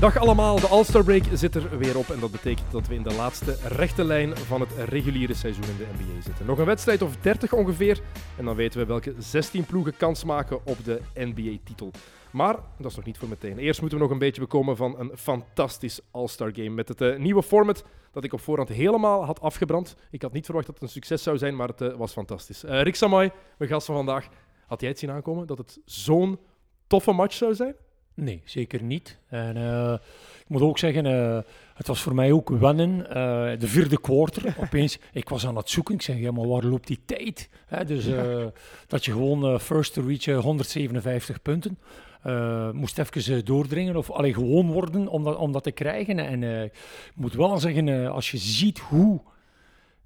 Dag allemaal, de All-Star Break zit er weer op en dat betekent dat we in de laatste rechte lijn van het reguliere seizoen in de NBA zitten. Nog een wedstrijd of 30 ongeveer en dan weten we welke 16 ploegen kans maken op de NBA-titel. Maar dat is nog niet voor meteen. Eerst moeten we nog een beetje bekomen van een fantastisch All-Star Game met het eh, nieuwe format dat ik op voorhand helemaal had afgebrand. Ik had niet verwacht dat het een succes zou zijn, maar het eh, was fantastisch. Eh, Rick Samay, mijn gast van vandaag, had jij het zien aankomen dat het zo'n toffe match zou zijn? Nee, zeker niet. En eh, ik moet ook zeggen, eh, het was voor mij ook wennen. eh, de vierde quarter, opeens, ik was aan het zoeken. Ik zeg, ja, maar waar loopt die tijd? Hè, dus dat je gewoon first to reach eh, 157 punten. moest even doordringen of allee, gewoon worden om dat, om dat te krijgen. En ik moet wel zeggen, als je ziet hoe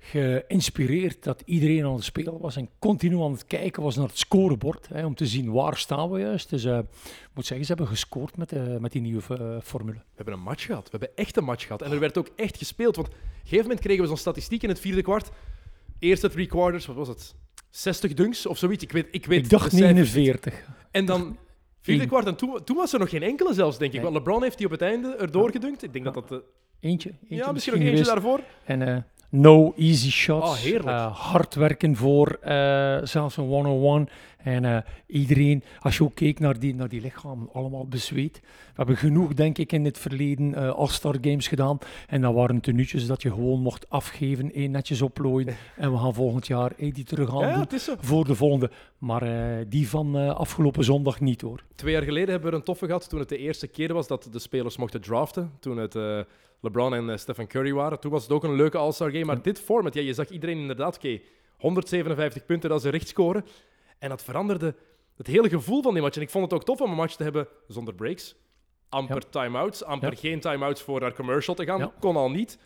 geïnspireerd dat iedereen aan het spelen was en continu aan het kijken was naar het scorebord, hè, om te zien waar staan we juist. Dus eh, ik moet zeggen, ze hebben gescoord met, eh, met die nieuwe eh, formule. We hebben een match gehad. We hebben echt een match gehad. En er werd ook echt gespeeld. Want op een gegeven moment kregen we zo'n statistiek in het vierde kwart. Eerste three quarters, wat was het? 60 dunks of zoiets. Ik weet, ik weet Ik dacht de cijfers niet. 49. En dan vierde kwart. En toen, toen was er nog geen enkele zelfs, denk ik. Nee. Want LeBron heeft die op het einde erdoor gedunkt. Ik denk dat dat... eh, Eentje. eentje ja, misschien nog eentje daarvoor. En no easy shots. Oh, heerlijk. Eh, hard werken voor eh, zelfs een one-on-one. En eh, iedereen, als je ook keek naar die, naar die lichamen, allemaal bezweet. We hebben genoeg, denk ik, in het verleden All-Star Games gedaan. En dat waren tenuutjes dat je gewoon mocht afgeven, één netjes oplooien. En we gaan volgend jaar die terug aan Ja, doen voor de volgende. Maar die van afgelopen zondag niet hoor. Twee jaar geleden hebben we er een toffe gehad. Toen het de eerste keer was dat de spelers mochten draften. Toen het LeBron en eh, Stephen Curry waren. Toen was het ook een leuke All-Star game. Maar dit format, ja, je zag iedereen inderdaad, oké, 157 punten, dat is een rechtscoren. En dat veranderde het hele gevoel van die match. En ik vond het ook tof om een match te hebben zonder breaks. Amper Ja. time-outs, amper Ja. geen time-outs voor naar commercial te gaan. Ja. Kon al niet.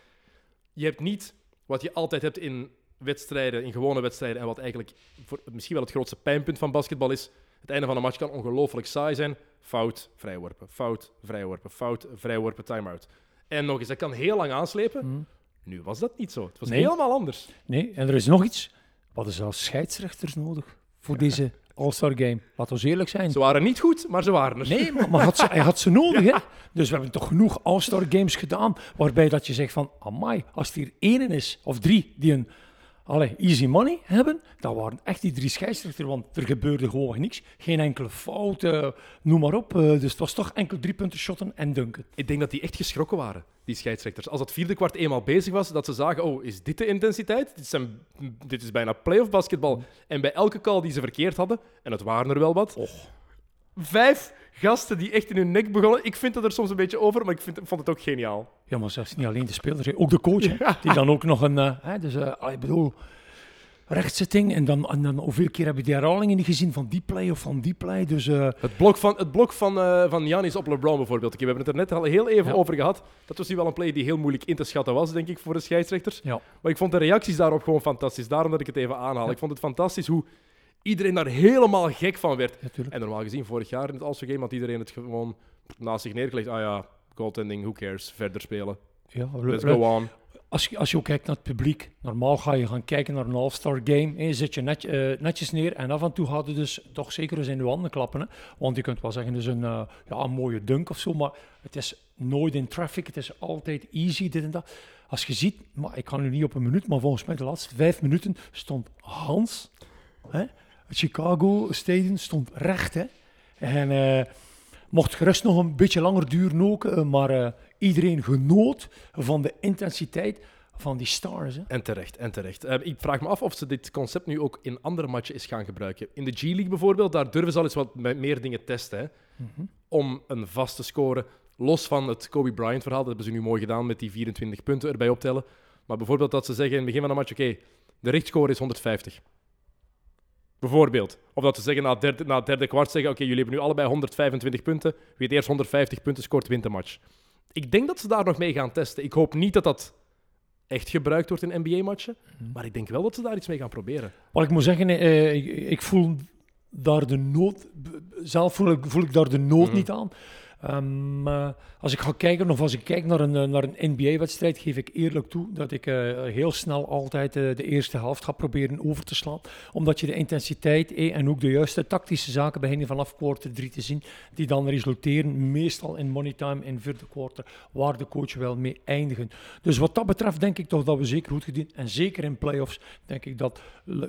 Je hebt niet wat je altijd hebt in wedstrijden, in gewone wedstrijden. En wat eigenlijk voor, misschien wel het grootste pijnpunt van basketbal is. Het einde van een match kan ongelooflijk saai zijn. Fout, vrijworpen. Fout, vrijworpen. Fout, vrijworpen, time-out. En nog eens, dat kan heel lang aanslepen. Mhm. Nu was dat niet zo. Het was Nee. helemaal anders. Nee, en er is nog iets. Wat is zelfs scheidsrechters nodig voor deze All-Star Game? Laten we eerlijk zijn. Ze waren niet goed, maar ze waren er. Nee, maar, maar had ze, hij had ze nodig, hè? Dus we hebben toch genoeg All-Star Games gedaan, waarbij dat je zegt van, amai, als er hier één is, of drie, die een allee, easy money hebben, dat waren echt die drie scheidsrechters, want er gebeurde gewoon niks. Geen enkele fout, eh, noem maar op. Eh, dus het was toch enkel drie punten shotten en dunken. Ik denk dat die echt geschrokken waren, die scheidsrechters. Als het vierde kwart eenmaal bezig was, dat ze zagen, oh, is dit de intensiteit? Dit, zijn, dit is bijna playoff basketbal. En bij elke call die ze verkeerd hadden, en het waren er wel wat, vijf gasten die echt in hun nek begonnen. Ik vind het er soms een beetje over, maar ik vind, vond het ook geniaal. Ja, maar zelfs niet alleen de spelers, ook de coach, die dan ook nog een... eh, hè, dus, eh, allee, ik bedoel, rechtzetting, en dan, en dan hoeveel keer heb je die herhalingen niet gezien van die play of van die play, dus... eh, Het blok van, het blok van, eh van Giannis op LeBron bijvoorbeeld. We hebben het er net al heel even Ja. over gehad. Dat was nu wel een play die heel moeilijk in te schatten was, denk ik, voor de scheidsrechters. ja. Maar ik vond de reacties daarop gewoon fantastisch. Daarom dat ik het even aanhaal. Ik vond het fantastisch hoe iedereen daar helemaal gek van werd. En normaal gezien, vorig jaar in het All-Star Game had iedereen het gewoon naast zich neergelegd. Ah ja, goaltending, who cares? Verder spelen. Ja, Let's le- go on. als, je, als je ook kijkt naar het publiek, normaal ga je gaan kijken naar een All-Star game. En je zet je net, eh, netjes neer en af en toe gaat het dus toch zeker eens in je handen klappen. Hè? Want je kunt wel zeggen, dus een, eh, ja, een mooie dunk of zo, maar het is nooit in traffic. Het is altijd easy, dit en dat. Als je ziet, maar ik ga nu niet op een minuut, maar volgens mij de laatste vijf minuten stond Hans, hè? Het Chicago Stadium stond recht. Hè? En eh, mocht gerust nog een beetje langer duren ook, eh, maar eh, iedereen genoot van de intensiteit van die stars. Hè? En terecht, en terecht. Ik vraag me af of ze dit concept nu ook in andere matchen is gaan gebruiken. In de G-League bijvoorbeeld, daar durven ze al eens wat me- meer dingen testen. Hè? Om een vast te scoren. Los van het Kobe Bryant verhaal, dat hebben ze nu mooi gedaan met die 24 punten erbij optellen. Maar bijvoorbeeld dat ze zeggen in het begin van een match, oké, de richtscore is 150. Bijvoorbeeld. Of dat ze zeggen na het derde, na het derde kwart zeggen, oké, jullie hebben nu allebei 125 punten. Wie het eerst 150 punten scoort, wint de match. Ik denk dat ze daar nog mee gaan testen. Ik hoop niet dat dat echt gebruikt wordt in NBA-matchen. Maar ik denk wel dat ze daar iets mee gaan proberen. Wat ik moet zeggen, eh, ik, ik voel daar de nood, zelf voel ik, voel ik daar de nood Mhm. niet aan. Maar als ik ga kijken, of als ik kijk naar een, eh, naar een NBA-wedstrijd, geef ik eerlijk toe dat ik eh, heel snel altijd de eerste helft ga proberen over te slaan. Omdat je de intensiteit eh, en ook de juiste tactische zaken beginnen vanaf quarter 3 te zien, die dan resulteren meestal in money time in vierde quarter, waar de coach wel mee eindigen. Dus wat dat betreft denk ik toch dat we zeker goed gedaan. En zeker in playoffs denk ik dat,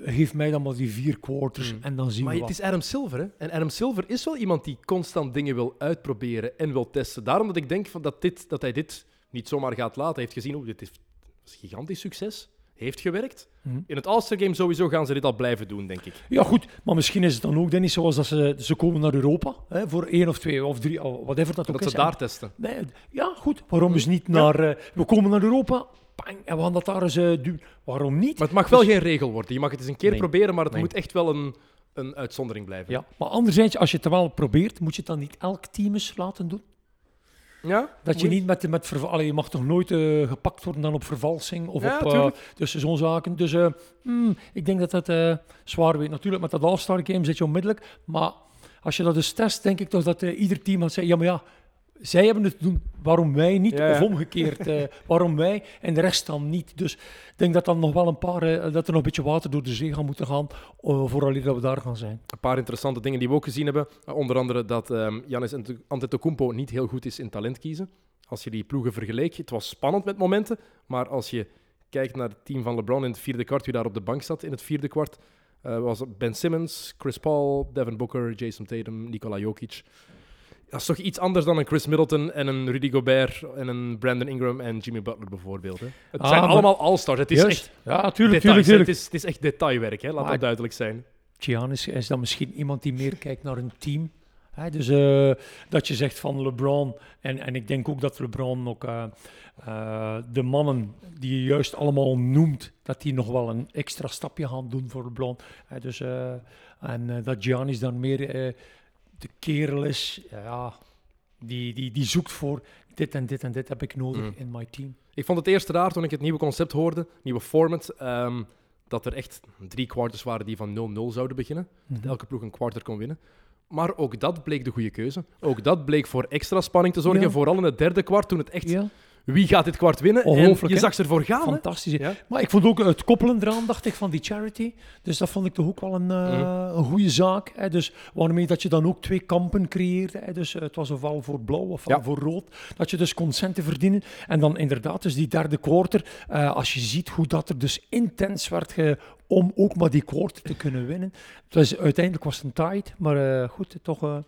geef mij dan maar die vier quarters Mm. en dan zien Maar we het wat. is Adam Silver, hè? En Adam Silver is wel iemand die constant dingen wil uitproberen en wil testen. Daarom dat ik denk van dat, dit, dat hij dit niet zomaar gaat laten. Hij heeft gezien, oh, dit is een gigantisch succes. Heeft gewerkt. Mhm. In het All-Star Game sowieso gaan ze dit al blijven doen, denk ik. Ja, goed, maar misschien is het dan ook Dennis, zoals dat ze, ze komen naar Europa hè, voor één of twee of drie, whatever dat ook Dat is. ze daar testen. En- nee, ja, goed, waarom is niet naar. eh, we komen naar Europa, bang, en we gaan dat daar eens eh, doen. Waarom niet? Maar het mag wel geen regel worden. Je mag het eens een keer Nee. proberen, maar het Nee. moet echt wel een, een uitzondering blijven. Ja, maar anderzijds, als je het wel probeert, moet je het dan niet elk team eens laten doen? Ja? Dat je niet met, met verval, Allee, je mag toch nooit eh, gepakt worden dan op vervalsing of Ja, op dus zo'n zaken. Dus eh, hmm, ik denk dat dat zwaar weet. Natuurlijk, met dat All-Star game zit je onmiddellijk. Maar als je dat dus test, denk ik toch dat ieder team gaat zeggen: ja, maar ja, zij hebben het doen, waarom wij niet? Ja, ja. Of omgekeerd, eh, waarom wij en de rest dan niet? Dus ik denk dat dan nog wel een paar, eh, dat er nog een beetje water door de zee gaat moeten gaan, uh, vooraleer dat we daar gaan zijn. Een paar interessante dingen die we ook gezien hebben. Onder andere dat ehm Giannis Ante- Antetokounmpo niet heel goed is in talent kiezen. Als je die ploegen vergeleek, het was spannend met momenten, maar als je kijkt naar het team van LeBron in het vierde kwart, wie daar op de bank zat in het vierde kwart, was Ben Simmons, Chris Paul, Devin Booker, Jason Tatum, Nikola Jokic. Dat is toch iets anders dan een Chris Middleton en een Rudy Gobert en een Brandon Ingram en Jimmy Butler bijvoorbeeld. Hè. Het Ah, zijn maar- allemaal all-stars. Het is Juist. echt Ja, tuurlijk, details, tuurlijk, hè. tuurlijk. Het, is, het is echt detailwerk, hè. laat Maar- dat duidelijk zijn. Giannis is dan misschien iemand die meer kijkt naar een team. Hè, dus eh, dat je zegt van LeBron, en, en ik denk ook dat LeBron ook eh, eh, de mannen die je juist allemaal noemt, dat die nog wel een extra stapje gaan doen voor LeBron. Hè, dus, en dat Giannis dan meer de kerel is, ja, die, die, die zoekt voor dit en dit en dit heb ik nodig Mm. in my team. Ik vond het eerst raar toen ik het nieuwe concept hoorde, nieuwe format, ehm, dat er echt drie quarters waren die van 0-0 zouden beginnen. Dat elke ploeg een quarter kon winnen. Maar ook dat bleek de goede keuze. Ook dat bleek voor extra spanning te zorgen, Ja. vooral in het derde kwart, toen het echt Ja, wie gaat dit kwart winnen. En je zag ze ervoor gaan. hè? fantastisch. Ja. Maar ik vond ook het koppelen eraan, dacht ik, van die charity. Dus dat vond ik toch ook wel een, eh, Mhm. een goede zaak. Hè. Dus waarmee dat je dan ook twee kampen creëerde. Hè. Dus eh, het was ofwel voor blauw ofwel Ja. voor rood. Dat je dus kon centen verdienen. En dan inderdaad, dus die derde quarter. eh, als je ziet hoe dat er dus intens werd ge- om ook maar die quarter te kunnen winnen. Was, uiteindelijk was het een tight, maar goed, toch...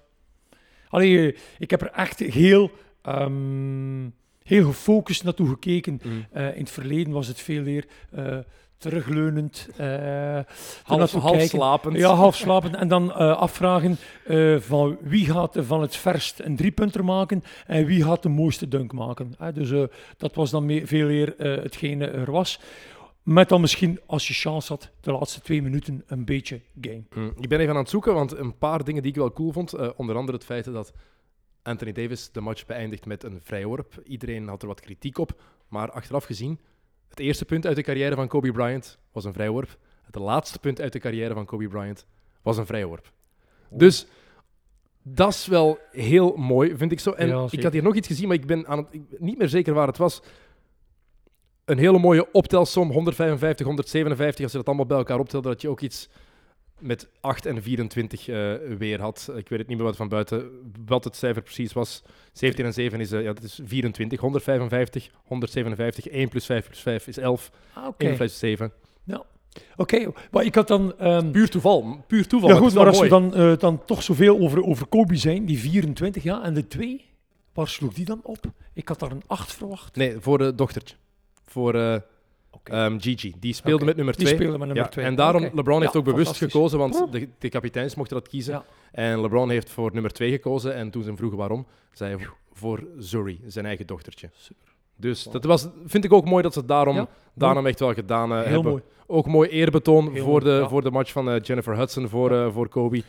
Allee, ik heb er echt heel... ehm, Heel gefocust naartoe gekeken. Mm. Eh, in het verleden was het veel meer eh, terugleunend. eh Half, ernaartoe half kijken. slapend. Ja, half slapend. En dan afvragen van wie gaat van het verst een driepunter maken en wie gaat de mooiste dunk maken. Dus dat was dan me- veel meer hetgene er was. Met dan misschien, als je chance had, de laatste twee minuten een beetje game. Mm, Ik ben even aan het zoeken, want een paar dingen die ik wel cool vond. onder andere het feit dat Anthony Davis de match beëindigt met een vrijworp. Iedereen had er wat kritiek op, maar achteraf gezien, het eerste punt uit de carrière van Kobe Bryant was een vrijworp. Het laatste punt uit de carrière van Kobe Bryant was een vrijworp. Dus dat is wel heel mooi, vind ik zo. En Ja, ik had hier nog iets gezien, maar ik ben aan het, ik ben niet meer zeker waar het was. Een hele mooie optelsom, 155, 157. Als je dat allemaal bij elkaar optelde, dat je ook iets met 8 en 24 eh, weer had. Ik weet het niet meer wat van buiten, wat het cijfer precies was. 17 en 7 is, eh, ja, dat is 24. 155, 157, 1 plus 5 plus 5 is 11. Ah, Oké, 1 plus 7. Oké, maar ik had dan... ehm, Puur toeval. Puur toeval. ja maar goed, maar als we dan, eh, dan toch zoveel over, over Kobe zijn, die 24 jaar, en de twee, waar sloeg die dan op? Ik had daar een 8 verwacht. Nee, voor de dochtertje. Voor Oké. ehm, Gigi. Die speelde met nummer Die 2. speelde met nummer Ja, 2. en daarom, LeBron heeft ook bewust gekozen, want de, de kapiteins mochten dat kiezen. Ja. En LeBron heeft voor nummer 2 gekozen. En toen ze hem vroegen waarom, zei hij voor Zuri, zijn eigen dochtertje. Dus dat was, vind ik ook mooi dat ze het daarom, daarom echt wel gedaan eh, Heel hebben. mooi. Ook mooi eerbetoon Heel voor, mooi, de, voor de match van eh, Jennifer Hudson voor, eh, voor Kobe.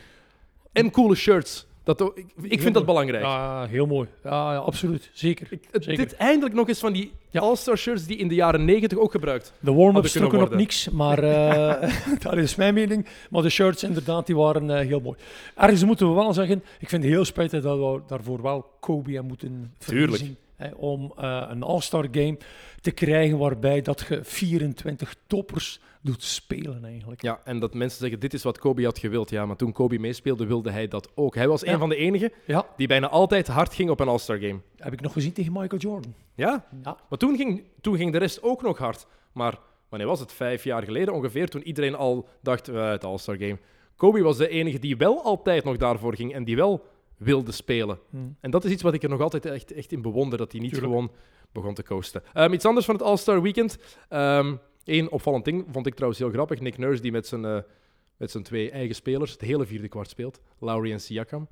En coole shirts. Dat, ook- ik, ik vind dat belangrijk. Ja, heel mooi. Ja, ja, absoluut. Zeker. Het- Zeker. dit eindelijk nog eens van die Ja. All-Star shirts die in de jaren 90 ook gebruikt. De warm-ups trokken op niks, maar eh, dat is mijn mening. Maar de shirts inderdaad, die waren eh, heel mooi. Ergens moeten we wel zeggen, ik vind het heel spijtig dat we daarvoor wel Kobe hebben moeten Tuurlijk. verliezen. Hè, om eh, een All-Star game te krijgen waarbij dat je 24 toppers doet spelen eigenlijk. Ja, en dat mensen zeggen, dit is wat Kobe had gewild. Ja, maar toen Kobe meespeelde, wilde hij dat ook. Hij was Ja. een van de enigen Ja, die bijna altijd hard ging op een All-Star game. heb ik nog gezien tegen Michael Jordan. Ja, Ja, maar toen ging, toen ging de rest ook nog hard. Maar wanneer was het? Vijf jaar geleden ongeveer, toen iedereen al dacht, eh, het All-Star game. Kobe was de enige die wel altijd nog daarvoor ging en die wel wilde spelen. Hmm. En dat is iets wat ik er nog altijd echt, echt in bewonder, dat hij niet Tuurlijk. gewoon begon te coasten. Ehm, iets anders van het All-Star Weekend. Eén opvallend ding vond ik trouwens heel grappig. Nick Nurse die met zijn, eh, met zijn twee eigen spelers het hele vierde kwart speelt. Lowry en Siakam.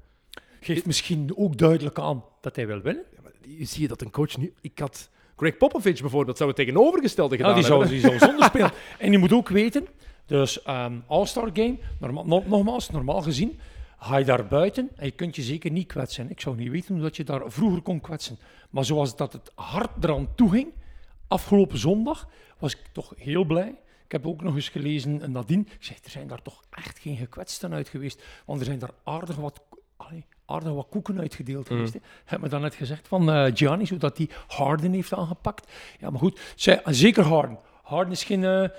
geeft misschien ook duidelijk aan dat hij wil winnen. Ja, maar die- zie je dat een coach nu... Ik had... Greg Popovich bijvoorbeeld zou het tegenovergestelde gedaan Ja, die zou, die zou zonder spelen. En je moet ook weten, dus ehm All-Star Game, norma no- nogmaals, normaal gezien, ga je daar buiten en je kunt je zeker niet kwetsen. Ik zou niet weten hoe dat je daar vroeger kon kwetsen. Maar zoals dat het hard eraan toe ging, afgelopen zondag, was ik toch heel blij. Ik heb ook nog eens gelezen en nadien, ik zeg, er zijn daar toch echt geen gekwetsten uit geweest. Want er zijn daar aardig wat, allee, aardig wat koeken uitgedeeld geweest. hè. Heb me dan net gezegd van eh Giannis, hoe dat die Harden heeft aangepakt. Ja, maar goed, zij, zeker Harden. Harden is geen... eh, eh,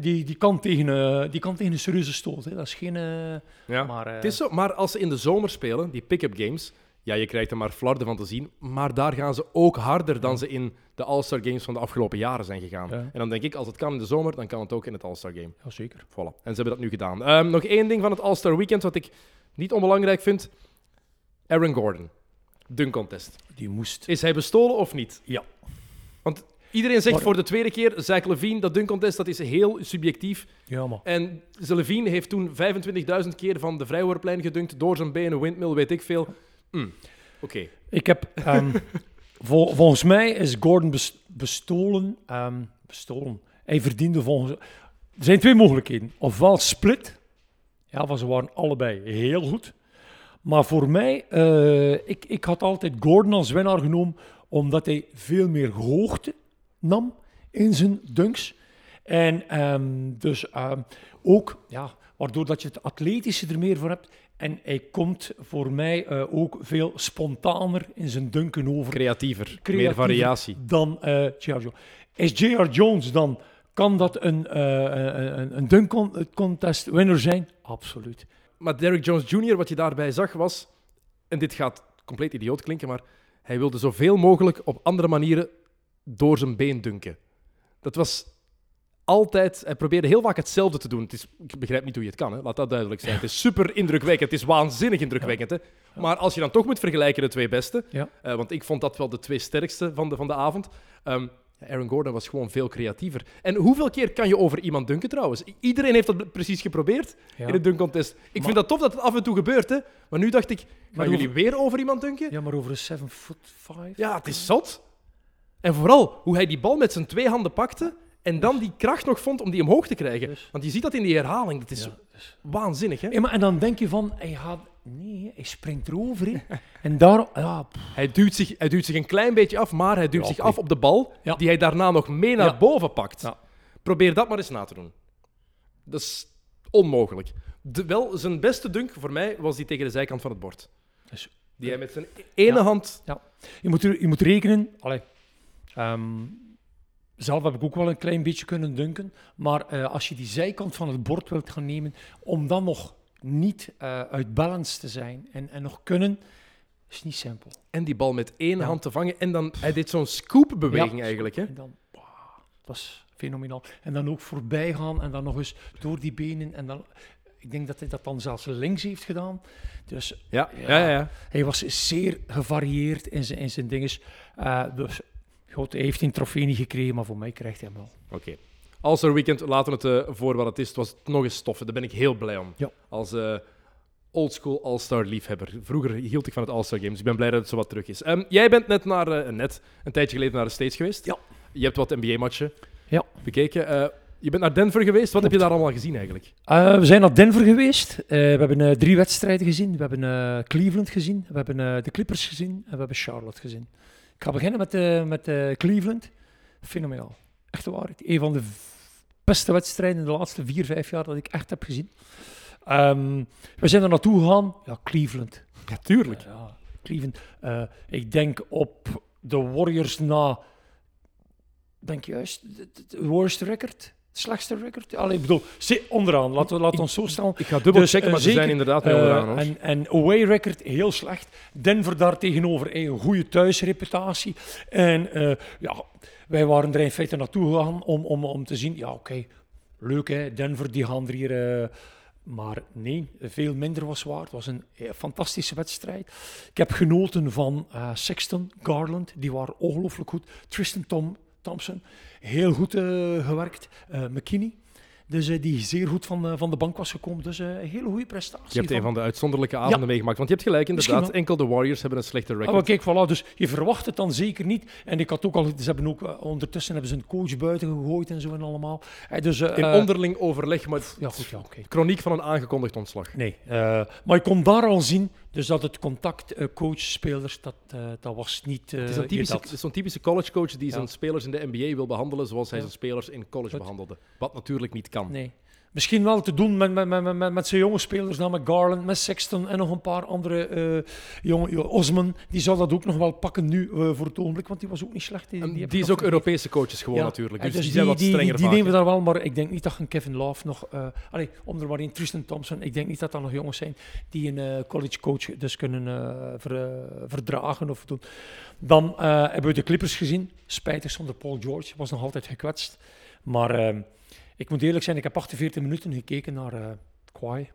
die, die, kan tegen, eh, die kan tegen een serieuze stoot. Hè. Dat is geen... eh, Ja. maar, eh, Het is zo, maar als ze in de zomer spelen, die pick-up games, ja, je krijgt er maar flarden van te zien, maar daar gaan ze ook harder dan ze in de All-Star Games van de afgelopen jaren zijn gegaan. Ja. En dan denk ik, als het kan in de zomer, dan kan het ook in het All-Star Game. ja, zeker. Voilà. En ze hebben dat nu gedaan. Ehm, nog één ding van het All-Star Weekend wat ik niet onbelangrijk vind. Aaron Gordon. Dunk contest. Die moest... Is hij bestolen of niet? Ja. Want iedereen zegt Maar- voor de tweede keer, Zach Levine, dat dunk contest dat is heel subjectief. Ja, maar... En Levine heeft toen 25.000 keer van de vrijworplijn gedunkt, door zijn benen, windmill, weet ik veel. Hm, Oké. Ik heb... ehm, vol- volgens mij is Gordon bes- bestolen. ehm, bestolen. Hij verdiende volgens... Er zijn twee mogelijkheden. Ofwel split. Ja, want ze waren allebei heel goed. Maar voor mij, eh, ik, ik had altijd Gordon als winnaar genomen, omdat hij veel meer hoogte nam in zijn dunks. En ehm, dus ook, ja, waardoor dat je het atletische er meer voor hebt. En hij komt voor mij eh, ook veel spontaner in zijn dunken over Creatiever, meer variatie. dan eh J.R. Jones. Is J.R. Jones dan, kan dat een, eh, een, een, een dunk con- contest winner zijn? Absoluut. Maar Derrick Jones Jr., wat je daarbij zag, was... En dit gaat compleet idioot klinken, maar hij wilde zoveel mogelijk op andere manieren door zijn been dunken. Dat was altijd... Hij probeerde heel vaak hetzelfde te doen. Het is, ik begrijp niet hoe je het kan, hè. laat dat duidelijk zijn. Het is super indrukwekkend. Het is waanzinnig indrukwekkend. Hè. Maar als je dan toch moet vergelijken de twee beste... Ja. eh, want ik vond dat wel de twee sterkste van de, van de avond... ehm, Aaron Gordon was gewoon veel creatiever. En hoeveel keer kan je over iemand dunken trouwens? Iedereen heeft dat precies geprobeerd in het dunkcontest. Ik Maar- vind dat tof dat het af en toe gebeurt, hè. Maar nu dacht ik, gaan Maar jullie weer over iemand dunken? ja, maar over een 7 foot 5? Ja, het is zot. En vooral hoe hij die bal met zijn twee handen pakte en dan die kracht nog vond om die omhoog te krijgen. Dus- Want je ziet dat in die herhaling. Dat is Ja, dus- waanzinnig, hè. Ja, maar, en dan denk je van, hij gaat... Nee, hij springt erover. hè. en daar... Ja, Hij duwt, zich, hij duwt zich een klein beetje af, maar hij duwt Ja, zich af op de bal, Ja. die hij daarna nog mee naar Ja. boven pakt. Ja. Probeer dat maar eens na te doen. Dat is onmogelijk. De, wel, zijn beste dunk voor mij was die tegen de zijkant van het bord. Dus- Die hij met zijn ene Ja. hand... je, moet er, je moet rekenen... Allee, ehm, zelf heb ik ook wel een klein beetje kunnen dunken. Maar eh, als je die zijkant van het bord wilt gaan nemen, om dan nog niet eh, uit balance te zijn en, en nog kunnen, is niet simpel. En die bal met één Ja. hand te vangen. En dan, hij deed zo'n scoop-beweging Ja, eigenlijk. Hè? En dan, wow, dat was fenomenaal. En dan ook voorbij gaan en dan nog eens door die benen. En dan, ik denk dat hij dat dan zelfs links heeft gedaan. Dus Ja, Ja. ja, ja. ja. hij was zeer gevarieerd in zijn, in zijn dinges. Eh, dus goed, hij heeft een trofee niet gekregen, maar voor mij krijgt hij hem wel. Oké. All-Star Weekend, laten we het eh, voor wat het is. Het was nog eens stoffen. Daar ben ik heel blij om. Ja. Als eh oldschool All-Star liefhebber. Vroeger hield ik van het All-Star Games. Ik ben blij dat het zo wat terug is. Ehm, jij bent net, naar, eh, net een tijdje geleden naar de States geweest. Ja. Je hebt wat NBA-matchen Ja. bekeken. Je bent naar Denver geweest. Wat heb je daar allemaal gezien eigenlijk? We zijn naar Denver geweest. We hebben drie wedstrijden gezien. We hebben Cleveland gezien. We hebben de Clippers gezien. En we hebben Charlotte gezien. Ik ga beginnen met, eh, met eh, Cleveland. Fenomenaal. Echt waar. Een van de beste wedstrijden in de laatste vier, vijf jaar dat ik echt heb gezien. Ehm, we zijn er naartoe gegaan. Ja, Cleveland. Ja, tuurlijk. Ja, Cleveland. Eh, ik denk op de Warriors na, denk juist, het- worst record, slechtste record. Allee, ik bedoel, onderaan, laten we laten we ons zo stellen. Ik ga dubbel Dus, checken, eh, maar ze zijn zeker, inderdaad mee Eh, onderaan. hoor. en, en away record heel slecht. Denver daar tegenover eh, een goede thuisreputatie. En eh, ja, wij waren er in feite naartoe gegaan om, om, om te zien, ja oké, leuk hè, Denver die gaan er hier... eh, maar nee, veel minder was waar. Het was een eh, fantastische wedstrijd. Ik heb genoten van eh, Sexton, Garland, die waren ongelooflijk goed. Tristan Tom, Thompson, heel goed eh, gewerkt. Eh McKinney, dus, eh, die zeer goed van, van de bank was gekomen. Dus een hele goede prestatie. Je hebt een van- de uitzonderlijke avonden meegemaakt. Want je hebt gelijk, inderdaad. Enkel de Warriors hebben een slechte Ah, record. maar kijk, voilà, dus je verwacht het dan zeker niet. En ik had ook al, ze hebben ook ondertussen hebben ze een coach buiten gegooid en zo en allemaal. Dus, In onderling overleg, maar ja, goed, ja, oké. chroniek van een aangekondigd ontslag. Nee, maar je kon daar al zien, dus dat het contact eh, coach-spelers, dat, eh, dat was niet. eh, Het is een typische- zo'n typische collegecoach die Ja. zijn spelers in de NBA wil behandelen zoals hij Ja. zijn spelers in college behandelde. Wat natuurlijk niet kan. Nee. Misschien wel te doen met, met, met, met, met, zijn jonge spelers, met Garland, met Sexton en nog een paar andere eh jonge. Osman, die zal dat ook nog wel pakken nu eh, voor het ogenblik, want die was ook niet slecht. Die, die die, is ook. Europese coaches gewoon Ja, natuurlijk. en Dus, die zijn wat strenger die, nemen hè. daar wel, maar ik denk niet dat een Kevin Love nog... eh allee, om er maar in, Tristan Thompson, ik denk niet dat dat nog jongens zijn die een college coach dus kunnen ver- verdragen of doen. Dan hebben we de Clippers gezien. Spijtig zonder Paul George, was nog altijd gekwetst. Maar eh, ik moet eerlijk zijn, ik heb 48 minuten gekeken naar eh Kawhi.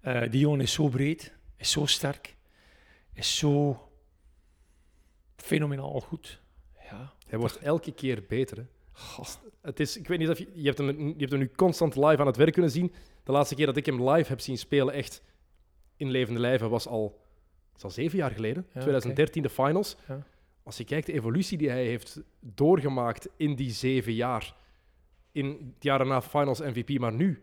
Eh, die jongen is zo breed, is zo sterk, is zo fenomenaal goed. Ja. Hij wordt elke keer beter. Hè. Het is, ik weet niet of je, je, hebt hem, je hebt hem nu constant live aan het werk kunnen zien. De laatste keer dat ik hem live heb zien spelen, echt in levende lijven, was al, al zeven jaar geleden. Ja, 2013, de finals. Ja. Als je kijkt de evolutie die hij heeft doorgemaakt in die zeven jaar. In het jaar daarna finals MVP, maar nu.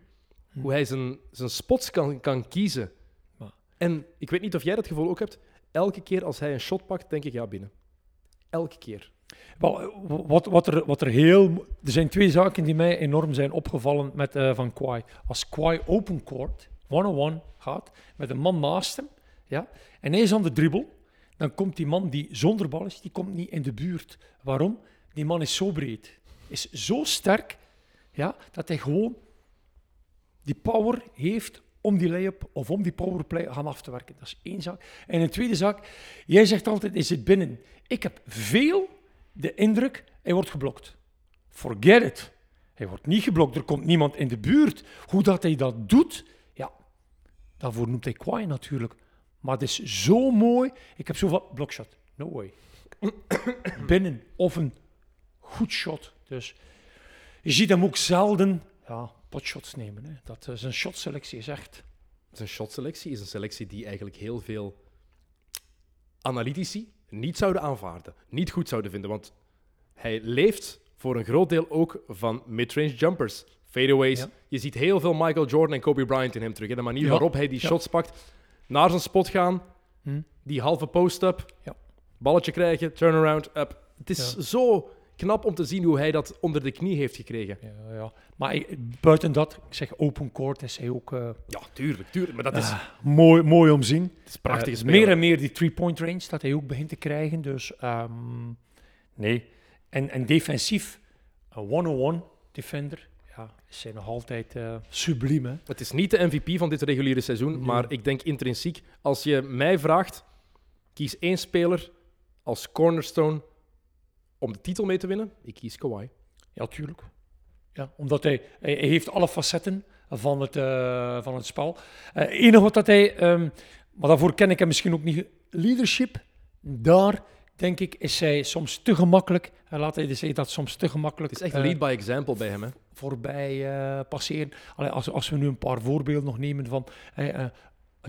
Hm. Hoe hij zijn, zijn spots kan, kan kiezen. Maar- En ik weet niet of jij dat gevoel ook hebt. Elke keer als hij een shot pakt, denk ik ja binnen. Elke keer. Wel, eh, wat, wat, er, wat er heel... Er zijn twee zaken die mij enorm zijn opgevallen met eh, Van Kwai. Als Kwai open court, one-on-one gaat, met een man naast hem, ja, en hij is aan de dribbel, dan komt die man die zonder bal is, die komt niet in de buurt. Waarom? Die man is zo breed, is zo sterk, ja, dat hij gewoon die power heeft om die layup of om die powerplay gaan af te werken. Dat is één zaak. En een tweede zaak, jij zegt altijd, is het binnen? Ik heb veel de indruk, hij wordt geblokt. Forget it. Hij wordt niet geblokt, er komt niemand in de buurt. Hoe dat hij dat doet, ja, daarvoor noemt hij kwaai natuurlijk. Maar het is zo mooi. Ik heb zoveel blokshot. No way. Binnen of een goed shot. Dus je ziet hem ook zelden ja, potshots nemen. Hè. Dat is een shotselectie is echt. Zijn shotselectie is een selectie die eigenlijk heel veel analytici niet zouden aanvaarden, niet goed zouden vinden. Want hij leeft voor een groot deel ook van midrange jumpers, fadeaways. Ja. Je ziet heel veel Michael Jordan en Kobe Bryant in hem terug. hè. De manier Ja. waarop hij die Ja. shots pakt, naar zijn spot gaan, Hm. die halve post-up, Ja. balletje krijgen, turnaround, up. Het is Ja. zo knap om te zien hoe hij dat onder de knie heeft gekregen. Ja, ja. Maar ik- buiten dat, ik zeg open court, is hij ook eh, Ja, tuurlijk, tuurlijk. Maar dat is, mooi, mooi om te zien. het is prachtig. Eh, meer en meer die three-point range dat hij ook begint te krijgen. Dus ehm, nee. En, en defensief, een one-on-one defender, ja, is hij nog altijd eh subliem. Hè? Het is niet de MVP van dit reguliere seizoen, Nee. maar ik denk intrinsiek. Als je mij vraagt, kies één speler als cornerstone om de titel mee te winnen. Ik kies Kawhi. Ja, tuurlijk. Ja, omdat hij, hij, hij heeft alle facetten van het, eh, van het spel. Het enige wat dat hij, ehm, maar daarvoor ken ik hem misschien ook niet, leadership, daar denk ik is hij soms te gemakkelijk. En laat hij zeggen dat soms te gemakkelijk. Het is echt eh, lead by example bij hem. Hè? voorbij eh, passeren. Allee, als, als we nu een paar voorbeelden nog nemen van eh, eh,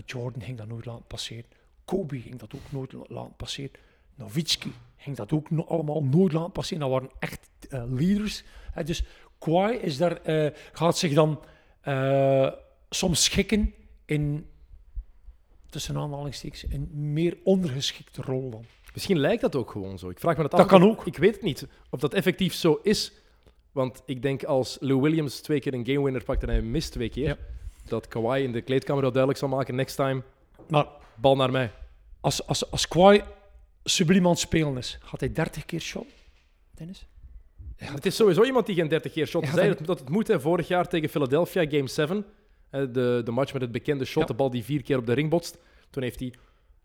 Jordan ging dat nooit laten passeren. Kobe ging dat ook nooit la- laten passeren. Nowitzki ging dat ook allemaal nooit laten passeren. Dat waren echt eh, leaders. Hè, dus Kawhi is daar, eh, gaat zich dan eh, soms schikken in, tussen aanhalingstekens, een meer ondergeschikte rol dan. Misschien lijkt dat ook gewoon zo. Ik vraag me dat, Dat af. kan Ik- ook. Ik weet het niet of dat effectief zo is. Want ik denk als Lou Williams twee keer een game winner pakt en hij mist twee keer, Ja. dat Kawhi in de kleedkamer wel duidelijk zal maken: next time, Maar bal naar mij. als, als, als Kawhi subliem aan het spelen is, gaat hij 30 keer shot? Dennis? Het is sowieso iemand die geen 30 keer shot Ja, zei dat- het moet. Hè. Vorig jaar tegen Philadelphia, game 7. hè, De, de match met het bekende shot, Ja. de bal die vier keer op de ring botst. Toen heeft hij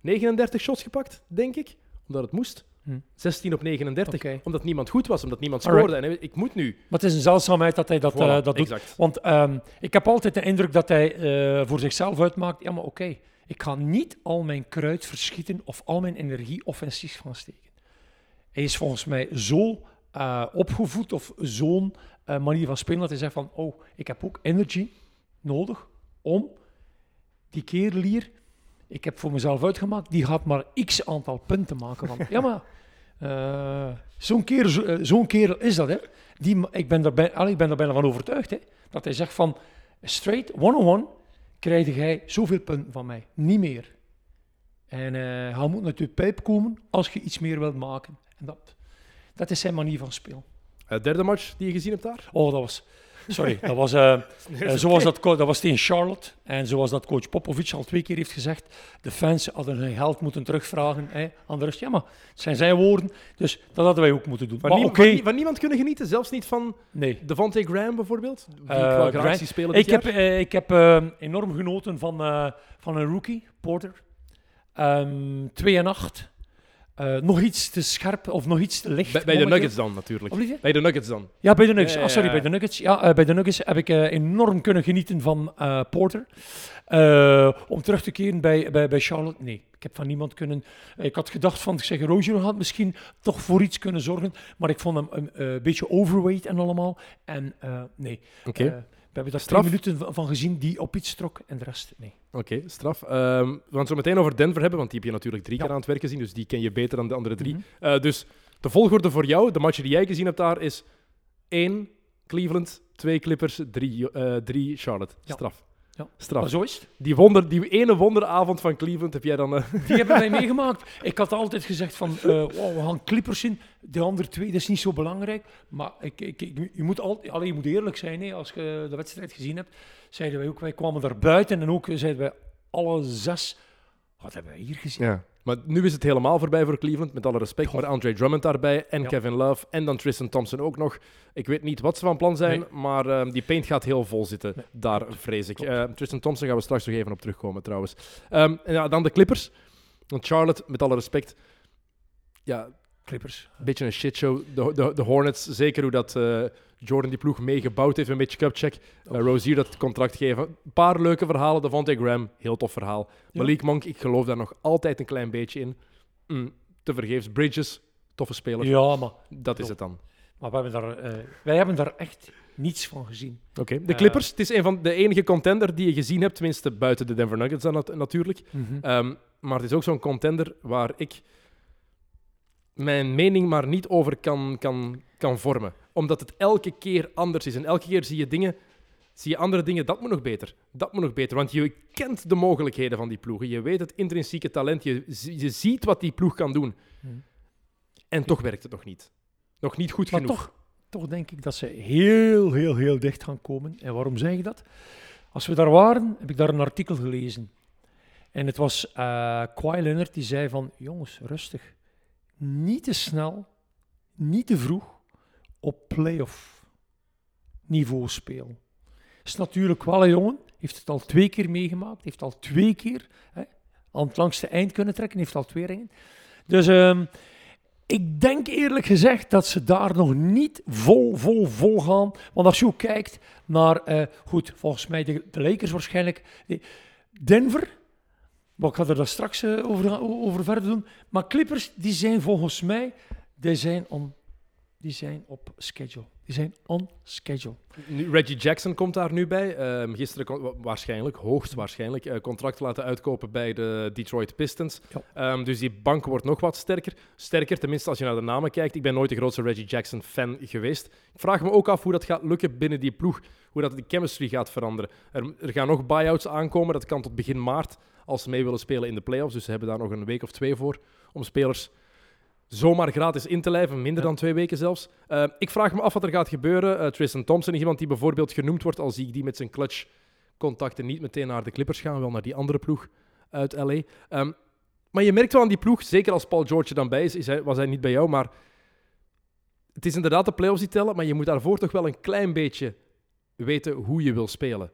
39 shots gepakt, denk ik. Omdat het moest. Hm. 16 op 39. Oké. Omdat niemand goed was, omdat niemand Alright. scoorde. En ik moet nu. Maar het is een zeldzaamheid dat hij dat, Voilà, eh, dat doet. exact. Want ehm, ik heb altijd de indruk dat hij eh, voor zichzelf uitmaakt, ja maar oké, ik ga niet al mijn kruid verschieten of al mijn energie offensief gaan steken. Hij is volgens mij zo eh, opgevoed of zo'n eh, manier van spelen dat hij zegt van, oh, ik heb ook energy nodig om die kerel hier, ik heb voor mezelf uitgemaakt, die gaat maar x aantal punten maken. Van, ja maar, eh, zo'n kerel, zo- zo'n kerel is dat, hè. Die, ik, ben er bij, allee, ik ben er bijna van overtuigd, hè. Dat hij zegt van, straight, one-on-one, krijg jij zoveel punten van mij. Niet meer. En eh hij moet uit je pijp komen als je iets meer wilt maken. En dat, dat is zijn manier van spelen. Eh, derde match die je gezien hebt daar? Oh, dat was... Sorry, dat was, eh, eh, zoals dat, co- dat was tegen Charlotte. En zoals dat coach Popovic al twee keer heeft gezegd, de fans hadden hun geld moeten terugvragen hè, aan de rust. Ja, maar het zijn zijn woorden, dus dat hadden wij ook moeten doen. Van, maar nie- niemand kunnen genieten, zelfs niet van nee. Devontae Graham bijvoorbeeld. Die ik Eh, wel graag spelen Ik heb, eh, ik heb eh, enorm genoten van, eh, van een rookie, Porter. Ehm 2 en 8. Eh, nog iets te scherp of nog iets te licht. Bij, bij de. Nuggets dan natuurlijk. Bij de Nuggets dan. Ja, bij de Nuggets. Ja, Ah, sorry, bij de Nuggets. Ja, eh, bij de Nuggets heb ik eh, enorm kunnen genieten van Porter. Om terug te keren bij, bij, bij Charlotte, nee. Ik heb van niemand kunnen... Ik had gedacht van, ik zeg, Roger had misschien toch voor iets kunnen zorgen. Maar ik vond hem een beetje overweight en allemaal. En nee. Oké. Hebben daar Straf? twee minuten van- gezien die op iets trok en de rest, nee. Oké, straf. Ehm, we gaan het zo meteen over Denver hebben, want die heb je natuurlijk drie Ja. keer aan het werk gezien, dus die ken je beter dan de andere drie. Mhm. Eh, dus de volgorde voor jou, de match die jij gezien hebt daar, is 1 Cleveland, 2 Clippers, 3 drie Charlotte. Ja. Straf. Ja. Straf. Maar zo is het. Die, wonder, die ene wonderavond van Cleveland heb jij dan... eh, Die hebben wij meegemaakt. Ik had altijd gezegd van, eh, wow, we gaan Clippers in. De andere twee, dat is niet zo belangrijk. Maar ik, ik, ik- je, moet altijd, je moet eerlijk zijn, hè, als je de wedstrijd gezien hebt. Zeiden wij ook, wij kwamen daar buiten en ook zeiden wij alle zes. Wat hebben wij hier gezien? Ja. Maar nu is het helemaal voorbij voor Cleveland, met alle respect. Maar Andre Drummond daarbij en Ja. Kevin Love en dan Tristan Thompson ook nog. Ik weet niet wat ze van plan zijn, maar ehm, die paint gaat heel vol zitten. Nee, daar vrees ik. klopt. Eh, Tristan Thompson gaan we straks nog even op terugkomen trouwens. Ehm, en ja, dan de Clippers. Want Charlotte, met alle respect, ja, Clippers. een beetje een shitshow. De, de, de Hornets, zeker hoe dat eh, Jordan die ploeg meegebouwd heeft met Mitch Kupchak. Uh, Rozier dat contract geven. Een paar leuke verhalen. Devontae Graham, heel tof verhaal. Ja. Malik Monk, ik geloof daar nog altijd een klein beetje in. Mm, te vergeefs. Bridges, toffe speler. Ja, maar, Dat is het dan. maar we hebben daar, eh, wij hebben daar echt niets van gezien. Oké, de Eh, Clippers. het is een van de enige contender die je gezien hebt, tenminste buiten de Denver Nuggets dan nat- natuurlijk. Ehm, maar het is ook zo'n contender waar ik mijn mening maar niet over kan, kan, kan vormen. Omdat het elke keer anders is. En elke keer zie je dingen, zie je andere dingen. Dat moet nog beter. Dat moet nog beter. Want je kent de mogelijkheden van die ploegen. Je weet het intrinsieke talent. Je, je ziet wat die ploeg kan doen. Hm. En toch werkt het nog niet. Nog niet goed Maar genoeg. toch, toch denk ik dat ze heel, heel, heel dicht gaan komen. En waarom zeg ik dat? Als we daar waren, heb ik daar een artikel gelezen. En het was eh Kawhi Leonard die zei van, jongens, rustig. Niet te snel, niet te vroeg op playoff niveau spelen. Is natuurlijk wel een jongen, heeft het al twee keer meegemaakt, heeft al twee keer hè, aan het langste eind kunnen trekken, heeft al twee ringen. Dus ehm, ik denk eerlijk gezegd dat ze daar nog niet vol, vol, vol gaan. Want als je ook kijkt naar, eh, goed, volgens mij de, de Lakers waarschijnlijk. eh, Denver, maar ik ga er daar straks eh, over, over verder doen. Maar Clippers, die zijn volgens mij, die zijn on die zijn op schedule. Die zijn on schedule. Nu, Reggie Jackson komt daar nu bij. Ehm, gisteren kon- wa- waarschijnlijk, hoogstwaarschijnlijk, eh, contract laten uitkopen bij de Detroit Pistons. Ja. Ehm, dus die bank wordt nog wat sterker. Sterker, tenminste als je naar de namen kijkt. Ik ben nooit de grootste Reggie Jackson fan geweest. Ik vraag me ook af hoe dat gaat lukken binnen die ploeg. Hoe dat die chemistry gaat veranderen. Er, er gaan nog buyouts aankomen. Dat kan tot begin maart als ze mee willen spelen in de playoffs. Dus ze hebben daar nog een week of twee voor om spelers zomaar gratis in te lijven, minder Ja. dan twee weken zelfs. Eh, ik vraag me af wat er gaat gebeuren. Eh, Tristan Thompson is iemand die bijvoorbeeld genoemd wordt, al zie ik die met zijn clutch contacten niet meteen naar de Clippers gaan, wel naar die andere ploeg uit LA. Ehm, maar je merkt wel aan die ploeg, zeker als Paul George er dan bij is, is hij, was hij niet bij jou, maar het is inderdaad de playoffs die tellen, maar je moet daarvoor toch wel een klein beetje weten hoe je wil spelen.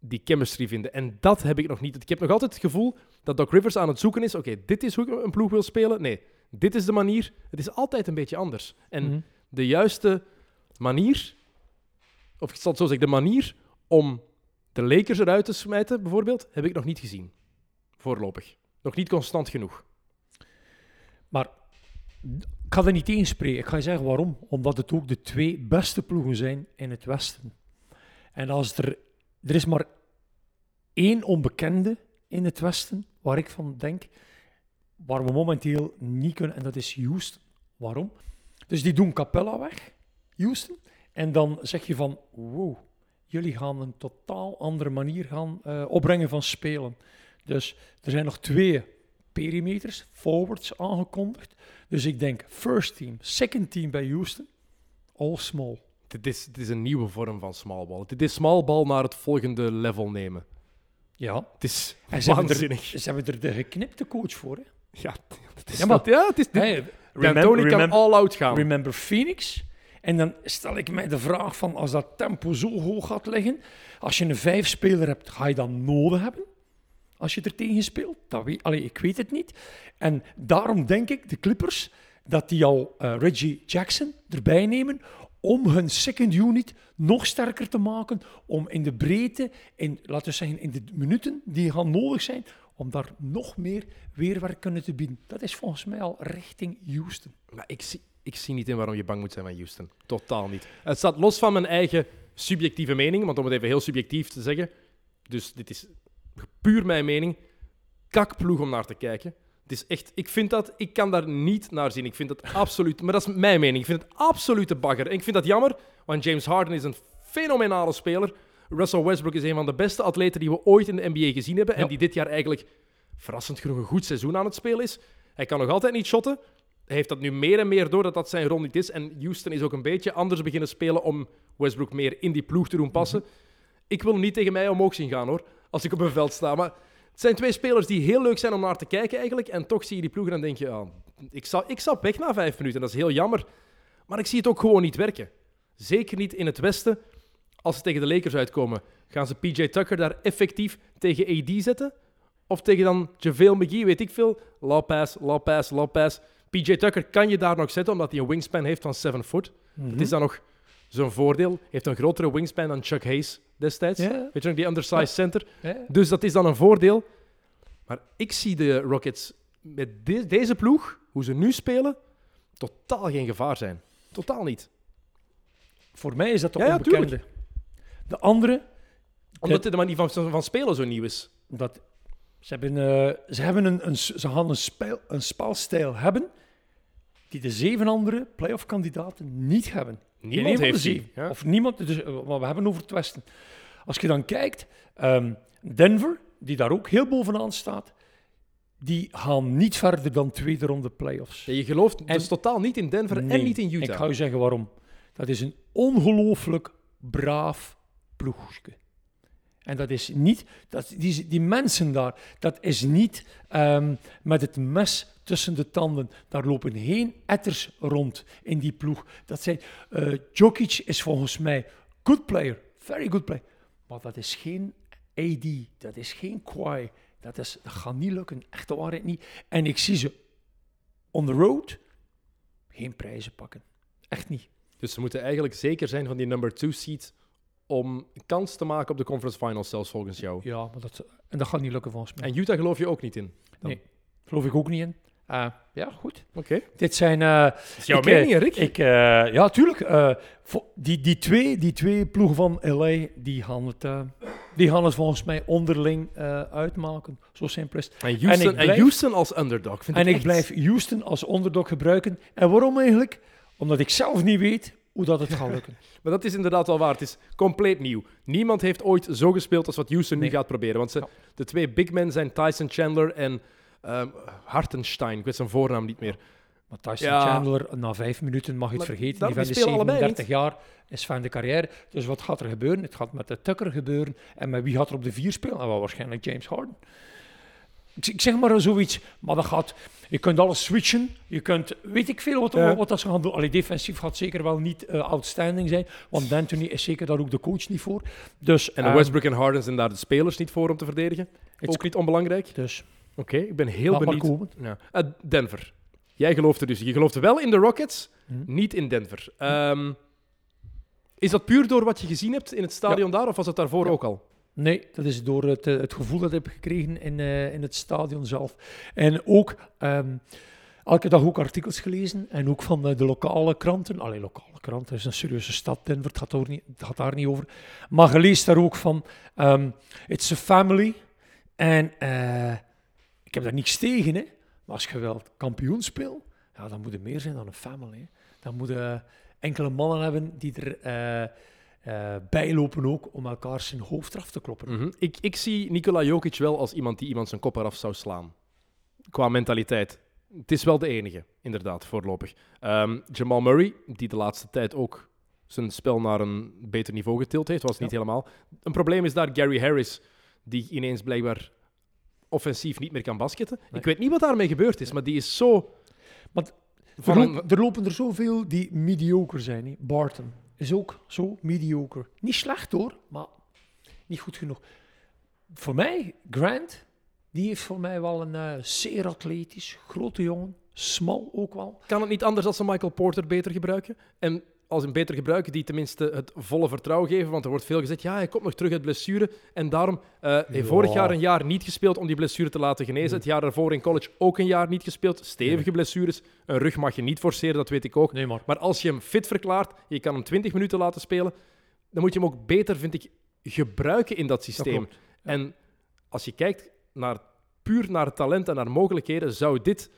Die chemistry vinden. En dat heb ik nog niet. Ik heb nog altijd het gevoel dat Doc Rivers aan het zoeken is. Oké, dit is hoe ik een ploeg wil spelen. Nee, dit is de manier. Het is altijd een beetje anders. En Mhm. de juiste manier, of ik zal het zo zeggen, de manier om de Lakers eruit te smijten, bijvoorbeeld, heb ik nog niet gezien. Voorlopig. Nog niet constant genoeg. Maar ik ga er niet tegenspreken. Ik ga je zeggen waarom. Omdat het ook de twee beste ploegen zijn in het Westen. En als er... Er is maar één onbekende in het Westen waar ik van denk, waar we momenteel niet kunnen, en dat is Houston. Waarom? Dus die doen Capella weg, Houston. En dan zeg je van, wow, jullie gaan een totaal andere manier gaan eh, opbrengen van spelen. Dus er zijn nog twee perimeters, forwards aangekondigd. Dus ik denk first team, second team bij Houston, all small. Dit is, dit is een nieuwe vorm van small ball. Dit is small ball naar het volgende level nemen. Ja, Het is en ze hebben, waanzinnig. er, ze hebben er de geknipte coach voor. Hè? Ja, het is Ja, maar- ja, het is... Dit, Hey, D'Antoni kan remember, all-out gaan. remember Phoenix? En dan stel ik mij de vraag van, als dat tempo zo hoog gaat liggen, als je een vijf-speler hebt, ga je dat nodig hebben? Als je er tegen speelt? Dat weet, allee, ik weet het niet. En daarom denk ik, de Clippers, dat die al eh, Reggie Jackson erbij nemen om hun second unit nog sterker te maken, om in de breedte, in, laten we zeggen, in de minuten die gaan nodig zijn, om daar nog meer weerwerk kunnen te bieden. Dat is volgens mij al richting Houston. Maar ik zie, ik zie niet in waarom je bang moet zijn van Houston. Totaal niet. Het staat los van mijn eigen subjectieve mening, want om het even heel subjectief te zeggen, dus dit is puur mijn mening, kakploeg om naar te kijken. Het is echt, ik vind dat, ik kan daar niet naar zien. Ik vind het absoluut, maar dat is mijn mening. Ik vind het absolute bagger. En ik vind dat jammer, want James Harden is een fenomenale speler. Russell Westbrook is een van de beste atleten die we ooit in de NBA gezien hebben. En die dit jaar eigenlijk verrassend genoeg een goed seizoen aan het spelen is. Hij kan nog altijd niet shotten. Hij heeft dat nu meer en meer door dat dat zijn rol niet is. En Houston is ook een beetje anders beginnen spelen om Westbrook meer in die ploeg te doen passen. Ik wil hem niet tegen mij omhoog zien gaan hoor, als ik op een veld sta. Maar het zijn twee spelers die heel leuk zijn om naar te kijken eigenlijk. En toch zie je die ploeg en dan denk je, ah, ik, zou, ik zou weg na vijf minuten. Dat is heel jammer. Maar ik zie het ook gewoon niet werken. Zeker niet in het Westen. Als ze tegen de Lakers uitkomen, gaan ze PJ Tucker daar effectief tegen AD zetten? Of tegen dan JaVale McGee, weet ik veel. Low pass, low pass, low pass. PJ Tucker kan je daar nog zetten, omdat hij een wingspan heeft van 7 foot. Dat is dan nog zo'n voordeel. heeft een grotere wingspan dan Chuck Hayes destijds. Ja. Weet je nog, die undersized Ja. center. Dus dat is dan een voordeel. Maar ik zie de Rockets met de- deze ploeg, hoe ze nu spelen, totaal geen gevaar zijn. Totaal niet. Voor mij is dat de onbekende. de andere, Omdat de manier van, van spelen zo nieuw is. dat, ze hebben, eh, ze, hebben een, een, ze gaan een, spel, een spelstijl hebben die de zeven andere playoff-kandidaten niet hebben. Niemand heeft die. Ja. Of niemand, dus, eh, maar we hebben over het Westen. Als je dan kijkt, ehm, Denver, die daar ook heel bovenaan staat, die gaan niet verder dan tweede ronde playoffs. Ja, je gelooft En- dus totaal niet in Denver en niet in Utah. Ik ga je zeggen waarom. Dat is een ongelooflijk braaf ploegje. En dat is niet, dat, die, die mensen daar, dat is niet ehm, met het mes tussen de tanden. Daar lopen geen etters rond in die ploeg. Dat zijn, eh Jokic is volgens mij good player, very good player. Maar dat is geen AD, dat is geen Kawhi. Dat, is, dat gaat niet lukken, echt de waarheid niet. En ik zie ze on the road geen prijzen pakken. Echt niet. Dus ze moeten eigenlijk zeker zijn van die number two seed om kans te maken op de conference finals zelfs volgens jou. Ja, maar dat, en dat gaat niet lukken volgens mij. En Utah geloof je ook niet in. dan? Nee, geloof ik ook niet in. Eh, ja, goed. Oké. Dit zijn... eh, is jouw ik, eh, mening, hè, Rick? Ik, eh, ja, tuurlijk. eh, die, die, twee, die twee ploegen van LA, die gaan het, eh, die gaan het volgens mij onderling eh, uitmaken. Zo simpel is en, Houston, en ik Houston als underdog. Vind En ik echt- blijf Houston als underdog gebruiken. En waarom eigenlijk? Omdat ik zelf niet weet hoe dat het gaat lukken. Maar dat is inderdaad wel waar. Het is compleet nieuw. Niemand heeft ooit zo gespeeld als wat Houston nu gaat proberen. Want ze, Ja. de twee big men zijn Tyson Chandler en ehm, Hartenstein. Ik weet zijn voornaam niet meer. Maar Tyson Ja. Chandler, na vijf minuten mag je het Maar vergeten. Die van de spelen allebei 37 jaar is van de carrière. Dus wat gaat er gebeuren? Het gaat met de Tucker gebeuren. En met wie gaat er op de vier spelen? En wel waarschijnlijk James Harden. Ik, zeg maar zoiets, maar dat gaat... Je kunt alles switchen. Je kunt... Weet ik veel wat, Ja. wat dat ze gaan doen. Allee, defensief gaat zeker wel niet eh, outstanding zijn. Want D'Antoni is zeker daar ook de coach niet voor. Dus... En de ehm, Westbrook en Harden zijn daar de spelers niet voor om te verdedigen. Ook niet onbelangrijk. Dus, Oké, ik ben heel laat benieuwd. komen. Ja. Eh, Denver. Jij gelooft er dus. Je gelooft wel in de Rockets, Hm. niet in Denver. Ehm, is dat puur door wat je gezien hebt in het stadion daar, of was het daarvoor ook al? Nee, dat is door het, eh, het gevoel dat ik heb gekregen in, eh, in het stadion zelf. En ook ehm, elke dag ook artikels gelezen en ook van eh, de lokale kranten. Allee, lokale kranten, het is een serieuze stad, Denver, het gaat, daar niet, gaat daar niet over. Maar leest daar ook van, ehm, it's a family. En ik heb daar niks tegen, hè. Maar als je wel kampioen speelt, ja, dan moet er meer zijn dan een family. Dan moeten enkele mannen hebben die er... eh, bijlopen ook om elkaar zijn hoofd eraf te kloppen. Mhm. ik, ik zie Nikola Jokic wel als iemand die iemand zijn kop eraf zou slaan. Qua mentaliteit. Het is wel de enige, inderdaad, voorlopig. Ehm, Jamal Murray, die de laatste tijd ook zijn spel naar een beter niveau getild heeft, was niet helemaal. Een probleem is daar Gary Harris, die ineens blijkbaar offensief niet meer kan basketten. Nee. Ik weet niet wat daarmee gebeurd is, maar die is zo... Maar Er, er lopen er zoveel die mediocre zijn. Hè. Barton is ook zo mediocre. Niet slecht hoor, maar niet goed genoeg. Voor mij, Grant, die heeft voor mij wel een eh, zeer atletisch, grote jongen. Smal ook wel. Kan het niet anders als ze Michael Porter beter gebruiken? En als een beter gebruiken, die tenminste het volle vertrouwen geven. Want er wordt veel gezegd, ja, hij komt nog terug uit blessure. En daarom eh heeft vorig jaar een jaar niet gespeeld om die blessure te laten genezen. Het jaar daarvoor in college ook een jaar niet gespeeld. Stevige blessures. Een rug mag je niet forceren, dat weet ik ook. Nee, maar Maar als je hem fit verklaart, je kan hem 20 minuten laten spelen, dan moet je hem ook beter, vind ik, gebruiken in dat systeem. ja. En als je kijkt naar, puur naar talent en naar mogelijkheden, zou dit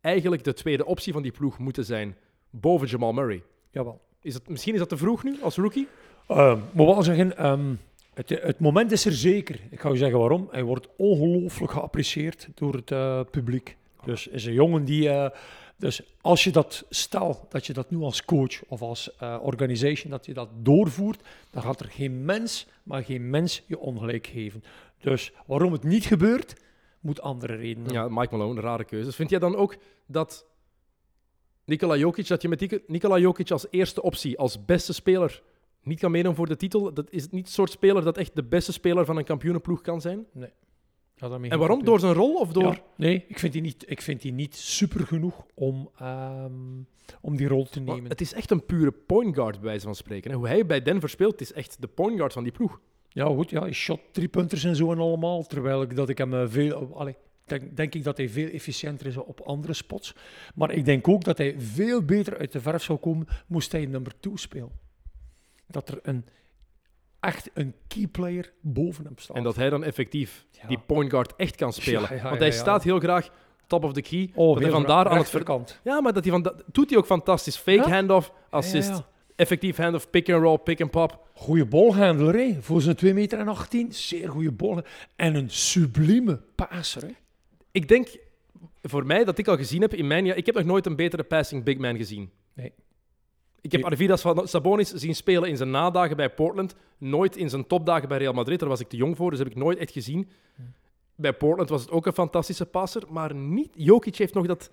eigenlijk de tweede optie van die ploeg moeten zijn, boven Jamal Murray. jawel. Is het, misschien is dat te vroeg nu, als rookie? Uh, moet wel zeggen, ehm, het, het moment is er zeker. Ik ga je zeggen waarom. Hij wordt ongelooflijk geapprecieerd door het eh, publiek. Dus is een jongen die. eh, dus als je dat, stel dat je dat nu als coach of als eh, organization, dat je dat doorvoert, dan gaat er geen mens, maar geen mens je ongelijk geven. Dus waarom het niet gebeurt, moet andere redenen. Ja, Mike Malone, rare keuzes. Vind jij dan ook dat Nikola Jokic, dat je met Nik- Nikola Jokic als eerste optie, als beste speler, niet kan meedoen voor de titel? Dat is niet het soort speler dat echt de beste speler van een kampioenenploeg kan zijn? Ja, daarmee En waarom? Door zijn rol of door... Ja, nee, ik vind die niet, ik vind die niet super genoeg om, ehm, om die rol te Maar nemen. het is echt een pure point guard, bij wijze van spreken. Hoe hij bij Denver speelt, is echt de point guard van die ploeg. Ja, goed, ja, hij shot drie punters en zo en allemaal. Terwijl ik dat ik hem eh, veel. Allee, denk, denk ik dat hij veel efficiënter is op andere spots. Maar ik denk ook dat hij veel beter uit de verf zou komen moest hij nummer 2 spelen. Dat er een echt een key player boven hem staat. En dat hij dan effectief Ja. die point guard echt kan spelen. Ja, Want hij staat heel graag top of the key. oh, dat hij heel vandaar gra- aan het ver- rechterkant. Ja, maar dat hij van dat doet hij ook fantastisch. Fake handoff, assist, effectief handoff, pick and roll, pick and pop. Goeie bolhandler, hè? voor zijn 2 meter en 18. Zeer goede bol. En een sublieme passer. Hè? Ik denk voor mij dat ik al gezien heb in mijn jaar. Ik heb nog nooit een betere passing big man gezien. Nee. Ik heb. Arvidas van Sabonis zien spelen in zijn nadagen bij Portland. Nooit in zijn topdagen bij Real Madrid. Daar was ik te jong voor, dus heb ik nooit echt gezien. Bij Portland was het ook een fantastische passer, maar niet. Jokic heeft nog dat,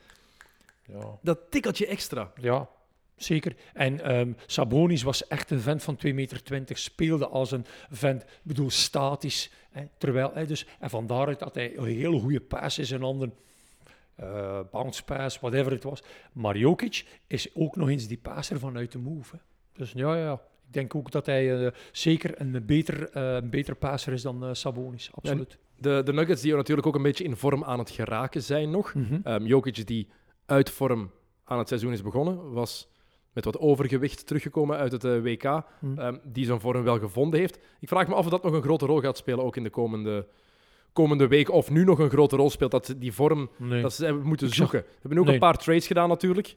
Ja. dat tikkeltje extra. Ja, zeker. En ehm, Sabonis was echt een vent van 2,20 meter, speelde als een vent, ik bedoel statisch. Hè, terwijl, hè, dus, en van daaruit dat hij een hele goede pass is en ander eh bounce pass, whatever het was. Maar Jokic is ook nog eens die passer vanuit de move. Hè. Dus ja, ja. Ik denk ook dat hij eh, zeker een beter, eh, een beter passer is dan eh, Sabonis, absoluut. De, de Nuggets die natuurlijk ook een beetje in vorm aan het geraken zijn nog. Ehm Jokic die uit vorm aan het seizoen is begonnen, was met wat overgewicht teruggekomen uit het eh, WK, Mhm. ehm, die zijn vorm wel gevonden heeft. Ik vraag me af of dat nog een grote rol gaat spelen, ook in de komende, komende week, of nu nog een grote rol speelt, dat die vorm, Nee. dat ze hebben moeten Ik zag- zoeken. We hebben ook Nee. een paar trades gedaan natuurlijk.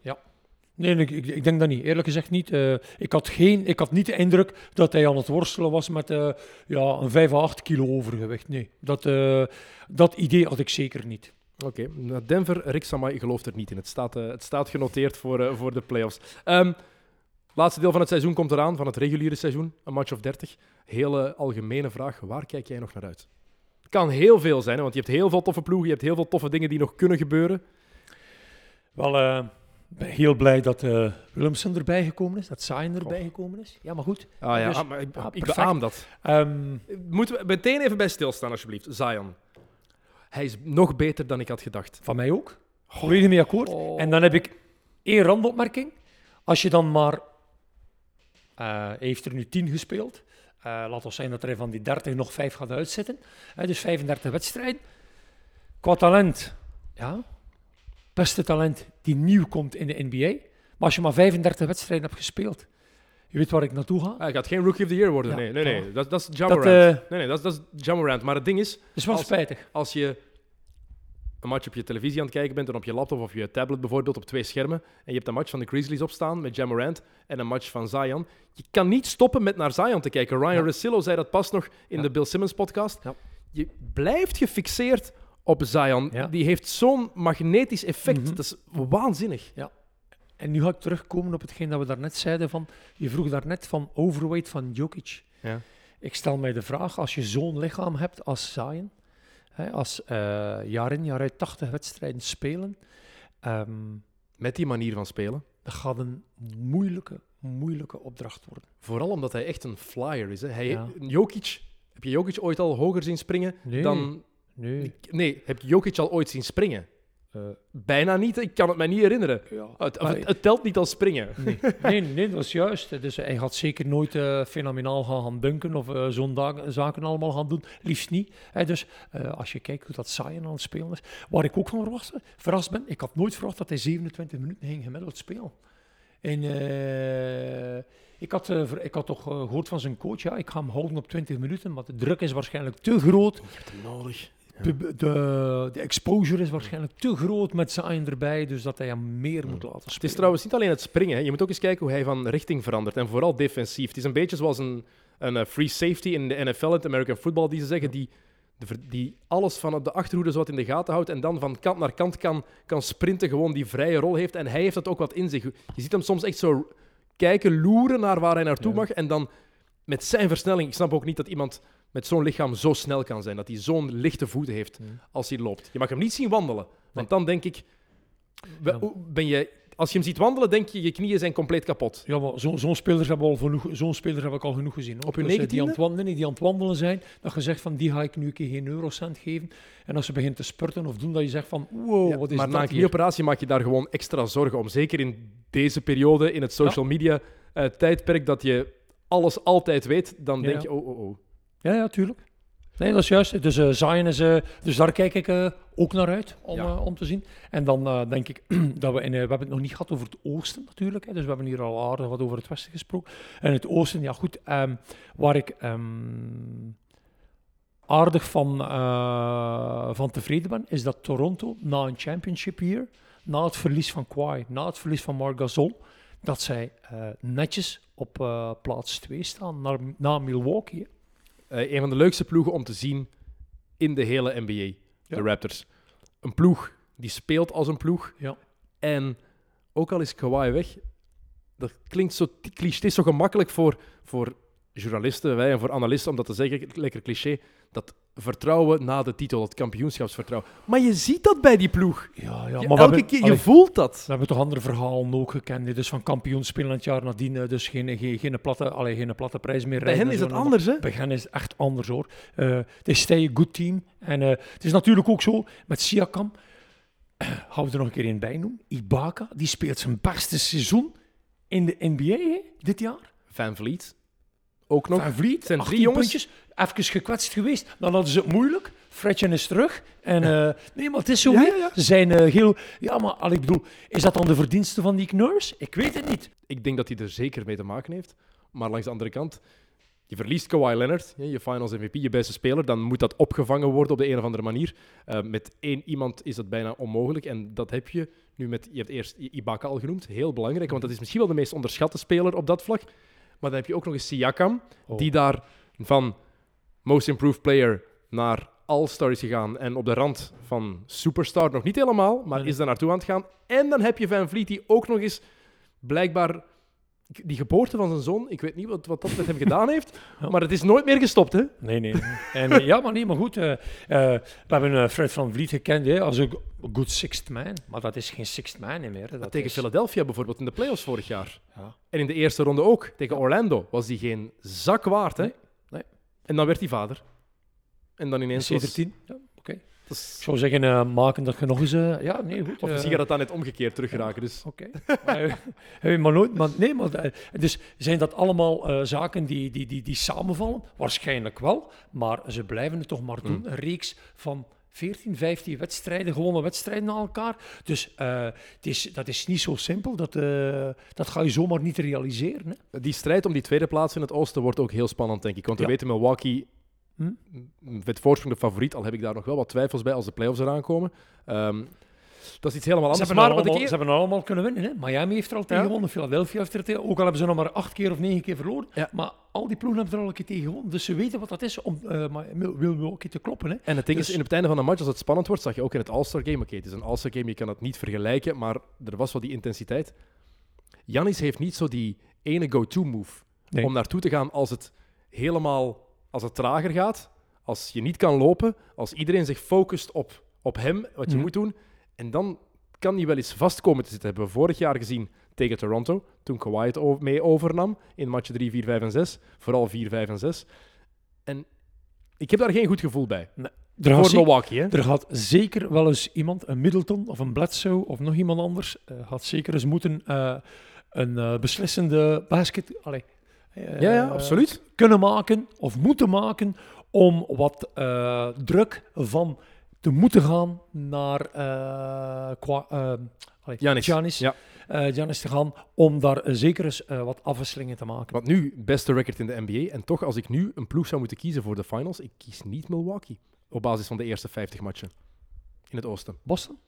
Nee, nee, ik, ik denk dat niet. Eerlijk gezegd niet. Eh, ik, had geen, ik had niet de indruk dat hij aan het worstelen was met eh, ja, een 5 à 8 kilo overgewicht. Nee, dat, dat idee had ik zeker niet. Oké, nou, Denver, Rick Samai gelooft er niet in. Het staat, eh, het staat genoteerd voor, eh, voor de playoffs. Ehm laatste deel van het seizoen komt eraan, van het reguliere seizoen, een match of 30. Hele algemene vraag, waar kijk jij nog naar uit? Het kan heel veel zijn, hè, want je hebt heel veel toffe ploegen, je hebt heel veel toffe dingen die nog kunnen gebeuren. Wel, ik ben heel blij dat Willemsen erbij gekomen is, dat Zion erbij gekomen is. Ja, maar goed. Ah ja, Dus- ah, maar ik, ja, ik beaam dat. Ehm, Moeten we meteen even bij stilstaan, alsjeblieft. Zion. Hij is nog beter dan ik had gedacht. van mij ook. Volledig mee akkoord. Oh. En dan heb ik één randopmerking. Als je dan maar... hij heeft er nu 10 gespeeld. Eh laat ons zijn dat er van die 30 nog 5 gaat uitzitten. Hè, dus 35 wedstrijden. Qua talent, ja. Beste talent die nieuw komt in de NBA. Maar als je maar 35 wedstrijden hebt gespeeld. Je weet waar ik naartoe ga. Ah, hij gaat geen Rookie of the Year worden. Ja, nee, nee, nee. Dat, dat is Dat, Jamorant. nee, nee, dat, is- dat is Jamorant. Maar het ding is, is wel Als- spijtig. als je een match op je televisie aan het kijken bent en op je laptop of je tablet bijvoorbeeld op twee schermen en je hebt een match van de Grizzlies opstaan met Jamorant en een match van Zion, je kan niet stoppen met naar Zion te kijken. Ryan Ja. Russillo zei dat pas nog in Ja. de Bill Simmons podcast. Ja. Je blijft gefixeerd op Zion. Ja. Die heeft zo'n magnetisch effect. Mhm. Dat is waanzinnig. En nu ga ik terugkomen op hetgeen dat we daarnet zeiden. Van, je vroeg daarnet van overweight van Jokic. Ja. Ik stel mij de vraag, als je zo'n lichaam hebt als Zion, hè, als eh, jaar in jaar uit 80 wedstrijden spelen, ehm, Met die manier van spelen. dat gaat een moeilijke, moeilijke opdracht worden. Vooral omdat hij echt een flyer is. Hè. Hij, Ja. Jokic, heb je Jokic ooit al hoger zien springen Nee, dan nee. Nee, heb je Jokic al ooit zien springen? Eh, Bijna niet, ik kan het me niet herinneren. ja. Het, Maar- het, het telt niet als springen. Nee, nee, nee, dat is juist. Dus hij gaat zeker nooit eh, fenomenaal gaan, gaan dunken of eh, zo'n zaken allemaal gaan doen. Liefst niet. Hè, dus eh, als je kijkt hoe dat Zion aan het spelen is. Waar ik ook van verrast, verrast ben, ik had nooit verwacht dat hij 27 minuten ging gemiddeld spelen. En eh, ik, had, eh, ik had toch eh, gehoord van zijn coach, ja, ik ga hem houden op 20 minuten, maar de druk is waarschijnlijk te groot. Je hebt hem nodig. De, de, de exposure is waarschijnlijk te groot met Zion erbij, dus dat hij hem meer moet laten spelen. Het is trouwens niet alleen het springen. Hè. Je moet ook eens kijken hoe hij van richting verandert. En vooral defensief. Het is een beetje zoals een, een eh, free safety in de NFL, in het American football, die ze zeggen. Die, die alles van de achterhoede zo wat in de gaten houdt. En dan van kant naar kant kan, kan sprinten. Gewoon die vrije rol heeft. En hij heeft dat ook wat in zich. Je ziet hem soms echt zo kijken, loeren naar waar hij naartoe Ja. mag. En dan met zijn versnelling. Ik snap ook niet dat iemand met zo'n lichaam zo snel kan zijn. Dat hij zo'n lichte voeten heeft Ja. als hij loopt. Je mag hem niet zien wandelen. Want dan denk ik... Ben je, als je hem ziet wandelen, denk je, je knieën zijn compleet kapot. Ja, maar zo- zo'n spelers hebben we al genoeg, zo'n spelers heb ik al genoeg gezien. hoor. Op hun Dus, die, 19e? aan het wandelen, nee, die aan het wandelen zijn, dat je zegt van die ga ik nu een keer geen eurocent geven. En als ze begint te spurten of doen, dat je zegt van wow, Ja, wat is maar na dat een hier? knieoperatie maak je daar gewoon extra zorgen om. Zeker in deze periode, in het social media eh, tijdperk, dat je alles altijd weet, dan Ja. denk je, oh, oh, oh. Ja, ja, tuurlijk. Nee, dat is juist. Dus eh Zion is, eh, dus daar kijk ik eh, ook naar uit om, Ja. om te zien. En dan denk ik dat we in, we hebben het nog niet gehad over het oosten natuurlijk. Hè, dus we hebben hier al aardig wat over het westen gesproken. En het oosten, ja goed, ehm, waar ik ehm, aardig van, van tevreden ben, is dat Toronto na een championship year, na het verlies van Kawhi, na het verlies van Marc Gasol, dat zij netjes op plaats 2 staan, naar, na Milwaukee. Eh, een van de leukste ploegen om te zien in de hele NBA, Ja. de Raptors. Een ploeg die speelt als een ploeg. Ja. En ook al is Kawhi weg, dat klinkt zo cliché, het is zo gemakkelijk voor, voor journalisten wij, en voor analisten om dat te zeggen, lekker cliché, dat vertrouwen na de titel, dat kampioenschapsvertrouwen. Maar je ziet dat bij die ploeg. Ja, ja, Je- maar we elke hebben- keer, je allee, voelt dat. We hebben toch andere verhalen ook gekend. Dus van kampioen spelen het jaar nadien. Dus geen, geen, geen, platte, allee, geen platte prijs meer. Bij hen en is het anders, hè? Bij hen is het echt anders hoor. Eh, het is stay a good team. En eh, het is natuurlijk ook zo met Siakam. Gaan we er nog een keer in bij noemen. Ibaka, die speelt zijn beste seizoen in de NBA hè, dit jaar. Van Vliet, ook nog. Van Vliet, zijn 18 drie jongens. puntjes, even gekwetst geweest. Dan hadden ze het moeilijk. Fredje is terug. En, eh, nee, maar het is zo. Ja, hè. ja, ja. Ze zijn eh, heel... Ja, maar al, ik bedoel, is dat dan de verdienste van die Nurse? Ik weet het niet. Ik denk dat hij er zeker mee te maken heeft. Maar langs de andere kant, je verliest Kawhi Leonard, je finals MVP, je beste speler, dan moet dat opgevangen worden op de een of andere manier. Eh, met één iemand is dat bijna onmogelijk. En dat heb je nu met, je hebt eerst Ibaka al genoemd, heel belangrijk, want dat is misschien wel de meest onderschatte speler op dat vlak. Maar dan heb je ook nog eens Siakam, Oh. die daar van most improved player naar all-star is gegaan en op de rand van superstar nog niet helemaal, maar Nee. is daar naartoe aan het gaan. En dan heb je Van Vliet, die ook nog eens blijkbaar die geboorte van zijn zoon, ik weet niet wat, wat dat met hem gedaan heeft, Ja. maar het is nooit meer gestopt, hè? Nee, nee. en, eh, ja, maar nee, maar goed. eh, eh, we hebben Fred van Vliet gekend hè, als een go- good sixth man. Maar dat is geen sixth man meer. hè. Dat Tegen is, Philadelphia bijvoorbeeld in de playoffs vorig jaar. Ja. En in de eerste ronde ook. Tegen Orlando was hij geen zak waard, hè? Nee, nee. En dan werd hij vader. En dan ineens was... 17. Ja, is- Ik zou zeggen, eh, maken dat je nog eens... eh, ja, nee, goed. Of eh, misschien gaat het dan net omgekeerd teruggeraken. Dus Oké. Maar, eh, eh, maar nooit... Maar, nee, maar... eh, dus zijn dat allemaal eh, zaken die, die, die, die samenvallen? Waarschijnlijk wel. Maar ze blijven het toch maar doen. Een reeks van... 14, 15 wedstrijden, gewonnen wedstrijden na elkaar. Dus eh, het is, dat is niet zo simpel. Dat, eh, dat ga je zomaar niet realiseren. Hè. die strijd om die tweede plaats in het oosten wordt ook heel spannend, denk ik. Want we Ja. weten Milwaukee Hm? met voorsprong de favoriet. Al heb ik daar nog wel wat twijfels bij als de playoffs eraan komen. Ehm, dat is iets helemaal Ze anders. hebben, Maar allemaal, ze hebben allemaal kunnen winnen. Hè? Miami heeft er al tegen Ja. gewonnen. Philadelphia heeft er tegen Ook al hebben ze nog maar acht keer of negen keer verloren. Ja. Maar al die ploegen hebben er al een keer tegen gewonnen. Dus ze weten wat dat is om eh Mil- Wil Milwaukee te kloppen. Hè? En het ding is, Dus- in het einde van de match, als het spannend wordt, zag je ook in het All-Star Game. Oké, het is een All-Star Game, je kan het niet vergelijken, maar er was wel die intensiteit. Janis heeft niet zo die ene go-to move Nee. om naartoe te gaan als het helemaal, als het trager gaat, als je niet kan lopen, als iedereen zich focust op, op hem, wat je Mhm. moet doen. En dan kan hij wel eens vastkomen te zitten. Hebben we vorig jaar gezien tegen Toronto, toen Kawhi het mee overnam in match 3, 4, 5 en 6. Vooral 4, 5 en 6. En ik heb daar geen goed gevoel bij. Er Voor Milwaukee, hè? er gaat zeker wel eens iemand, een Middleton of een Bledsoe of nog iemand anders, eh, gaat zeker eens moeten eh, een eh, beslissende basket allee, eh, Ja, ja, absoluut. kunnen maken of moeten maken om wat eh, druk van te moeten gaan naar eh qua, eh, allee, Giannis. Giannis, Ja. eh, Giannis te gaan, om daar eh, zeker eens eh, wat afwisselingen te maken. Want nu, beste record in de NBA. En toch, als ik nu een ploeg zou moeten kiezen voor de finals, ik kies niet Milwaukee. Op basis van de eerste 50 matchen in het oosten. Boston?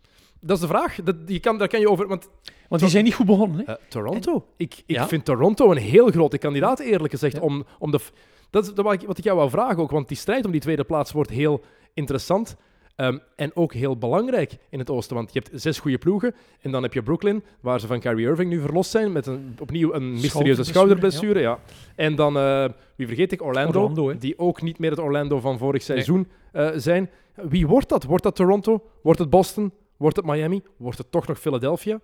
Dat is de vraag. Dat, die kan, daar kan je over... Want Want die zijn niet goed begonnen. Hè? eh, Toronto. Ik, ik Ja? vind Toronto een heel grote kandidaat, eerlijk gezegd. Ja. Om, om de, dat is wat ik, wat ik jou wou vragen ook. Want die strijd om die tweede plaats wordt heel interessant. ehm, en ook heel belangrijk in het oosten. Want je hebt zes goede ploegen. En dan heb je Brooklyn, waar ze van Kyrie Irving nu verlost zijn. Met een, opnieuw een mysterieuze Schouderblessure. Ja. En dan, eh, wie vergeet ik, Orlando. Orlando, hè. die ook niet meer het Orlando van vorig seizoen eh, zijn. Wie wordt dat? Wordt dat Toronto? Wordt het Boston? Wordt het Miami? Wordt het toch nog Philadelphia?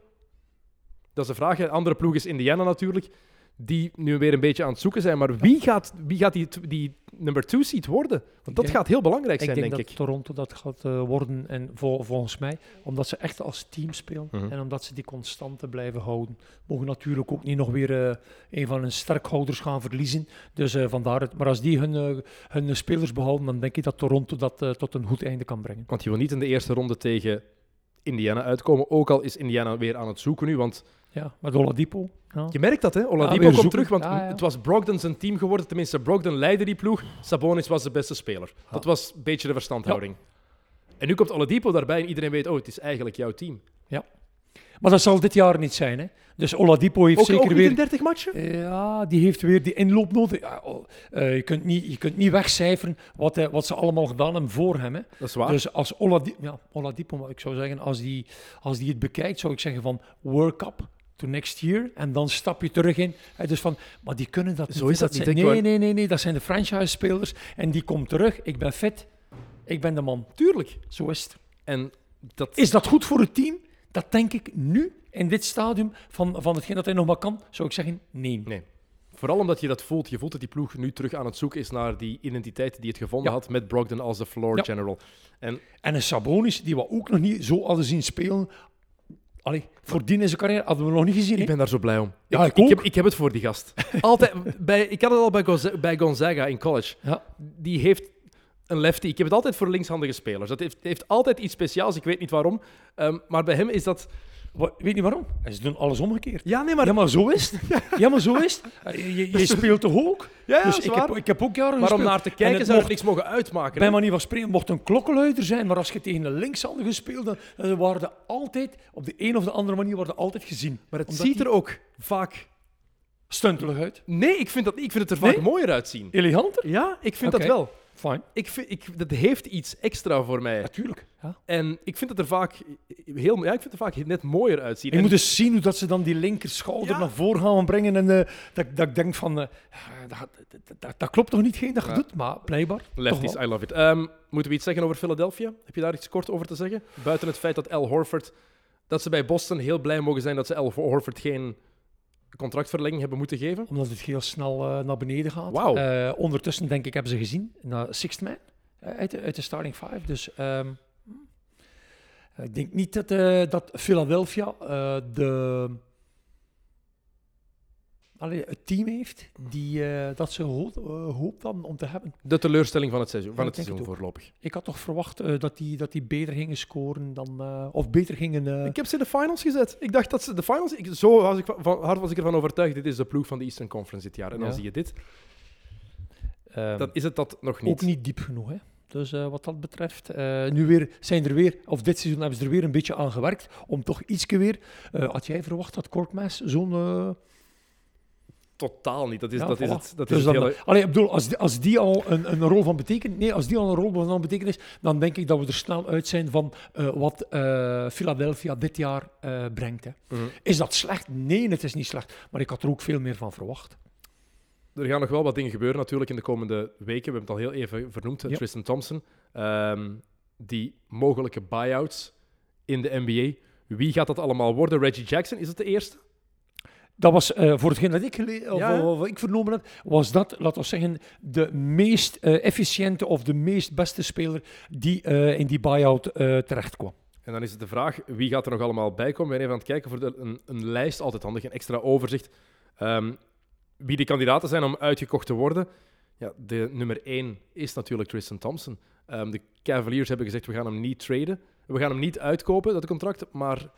Dat is de vraag. hè. Andere ploeg is Indiana natuurlijk, die nu weer een beetje aan het zoeken zijn. Maar wie gaat, wie gaat die, die number two seed worden? Want dat denk- gaat heel belangrijk Ik zijn, denk, denk, dat ik. Toronto dat gaat eh, worden. En vol- volgens mij, omdat ze echt als team spelen Mhm. en omdat ze die constante blijven houden, mogen natuurlijk ook niet nog weer eh, een van hun sterkhouders gaan verliezen. Dus eh, vandaar het. Maar als die hun, hun spelers behouden, dan denk ik dat Toronto dat tot een goed einde kan brengen. Want je wil niet in de eerste ronde tegen Indiana uitkomen. Ook al is Indiana weer aan het zoeken nu. Want Ja, met Oladipo. Ja. je merkt dat, hè? Ja, Oladipo weer komt zoeken. terug, want Ja, ja. het was Brogdon zijn team geworden. Tenminste, Brogdon leidde die ploeg. Sabonis was de beste speler. Dat was een beetje de verstandhouding. En nu komt Oladipo daarbij en iedereen weet, oh, het is eigenlijk jouw team. Maar dat zal dit jaar niet zijn. Hè? Dus Oladipo heeft Ook, zeker ook weer in 30 matchen? Ja, die heeft weer die inloop nodig. Ja, oh, eh, je, kunt niet, je kunt niet wegcijferen wat, hij- wat ze allemaal gedaan hebben voor hem. Hè. Dat is waar. Dus als Oladipo, ja, Oladipo, maar ik zou zeggen, als die, als die het bekijkt, zou ik zeggen van work up to next year en dan stap je terug in. Hè, dus van, maar die kunnen dat Zo niet. is dat zijn, niet, hè, Nee, nee, nee, nee, dat zijn de franchise-spelers en die komt terug. Ik ben fit, ik ben de man. Tuurlijk. Zo is het. En dat Is dat goed voor het team? Dat denk ik nu, in dit stadium, van, van hetgeen dat hij nog maar kan, zou ik zeggen nee. Nee. Vooral omdat je dat voelt. Je voelt dat die ploeg nu terug aan het zoeken is naar die identiteit die het gevonden Ja. had met Brogdon als de floor Ja. general. En En een Sabonis, die we ook nog niet zo hadden zien spelen allee, voordien in zijn carrière hadden we nog niet gezien. Ik ben daar zo blij om. Ja, ik ik, ook. heb, ik heb het voor die gast. Altijd, bij, ik had het al bij, Gonza- bij Gonzaga in college. Ja. Die heeft een lefty. Ik heb het altijd voor linkshandige spelers. Dat heeft, heeft altijd iets speciaals. Ik weet niet waarom. Ehm, maar bij hem is dat... Weet niet waarom? Ze doen alles omgekeerd. Ja, nee, maar... Ja, maar zo is het. Ja, maar zo is het. Eh, Je, speelt toch ook? Ja, ja, dus ik heb, ik heb ook jaren Maar om gespeeld. naar te En kijken het zou mocht- het niks mogen uitmaken. Bij manier van spreken mocht een klokkenluider zijn, maar als je tegen een linkshandige speelde, dan waren de altijd, op de een of de andere manier, worden altijd gezien. Maar het Omdat ziet er ook vaak... stuntelig uit. Nee, ik vind dat niet. Ik vind het er vaak Nee? mooier uitzien. Eleganter? Ja, ik vind dat wel. Fine. Ik vind, ik, dat heeft iets extra voor mij. Natuurlijk. Ja. En ik vind het er vaak heel, ja, ik vind het er vaak net mooier uitzien. Je En moet eens zien hoe dat ze dan die linker schouder Ja. naar voren gaan brengen. En eh, dat, dat ik denk van, eh, dat, dat, dat, dat klopt toch niet, geen dat je Ja. doet? Maar blijkbaar. Lefties. I love it. Ehm, moeten we iets zeggen over Philadelphia? Heb je daar iets kort over te zeggen? Buiten het feit dat Al Horford... Dat ze bij Boston heel blij mogen zijn dat ze Al Horford geen contractverlenging hebben moeten geven. Omdat het heel snel eh, naar beneden gaat. Eh, ondertussen, denk ik, hebben ze gezien. Naar Sixth Man eh, uit, de, uit de starting five. Dus ehm, ik denk niet dat, dat Philadelphia de, allee, het team heeft die, eh, dat ze hoop, eh, hoopt dan om te hebben. De teleurstelling van het seizoen, van Ja, het seizoen het voorlopig. Ik had toch verwacht eh, dat, die, dat die beter gingen scoren dan... of beter gingen... Ik heb ze in de finals gezet. Ik dacht dat ze de finals... Ik, zo was ik van, hard was ik ervan overtuigd. Dit is de ploeg van de Eastern Conference dit jaar. En dan Ja. zie je dit. ehm, Dan is het dat nog niet. Ook niet diep genoeg, hè. Dus wat dat betreft, nu weer zijn er weer, of dit seizoen hebben ze er weer een beetje aan gewerkt om toch ietsje weer. had jij verwacht dat Korkmaas zo'n. Totaal niet. Dat is, ja, dat is het, dat Dus is het dan, hele... allee, ik bedoel, als die, als die al een, een rol van betekenis, nee, als die al een rol van betekenis, dan denk ik dat we er snel uit zijn van eh, wat eh, Philadelphia dit jaar eh, brengt. Hè. Mhm. Is dat slecht? Nee, het is niet slecht. Maar ik had er ook veel meer van verwacht. Er gaan nog wel wat dingen gebeuren natuurlijk in de komende weken. We hebben het al heel even vernoemd, Ja. Tristan Thompson. Ehm, die mogelijke buyouts in de NBA. Wie gaat dat allemaal worden? Reggie Jackson is het de eerste? Dat was eh, voor hetgeen dat ik, of, Ja, of ik vernomen heb, was dat, laten we zeggen, de meest eh, efficiënte of de meest beste speler die eh, in die buyout terecht kwam. En dan is het de vraag, wie gaat er nog allemaal bij komen? We zijn even aan het kijken voor de, een, een lijst, altijd handig, een extra overzicht. Ehm, wie de kandidaten zijn om uitgekocht te worden. Ja, de nummer één is natuurlijk Tristan Thompson. Ehm, de Cavaliers hebben gezegd, we gaan hem niet traden. We gaan hem niet uitkopen, dat contract. Maar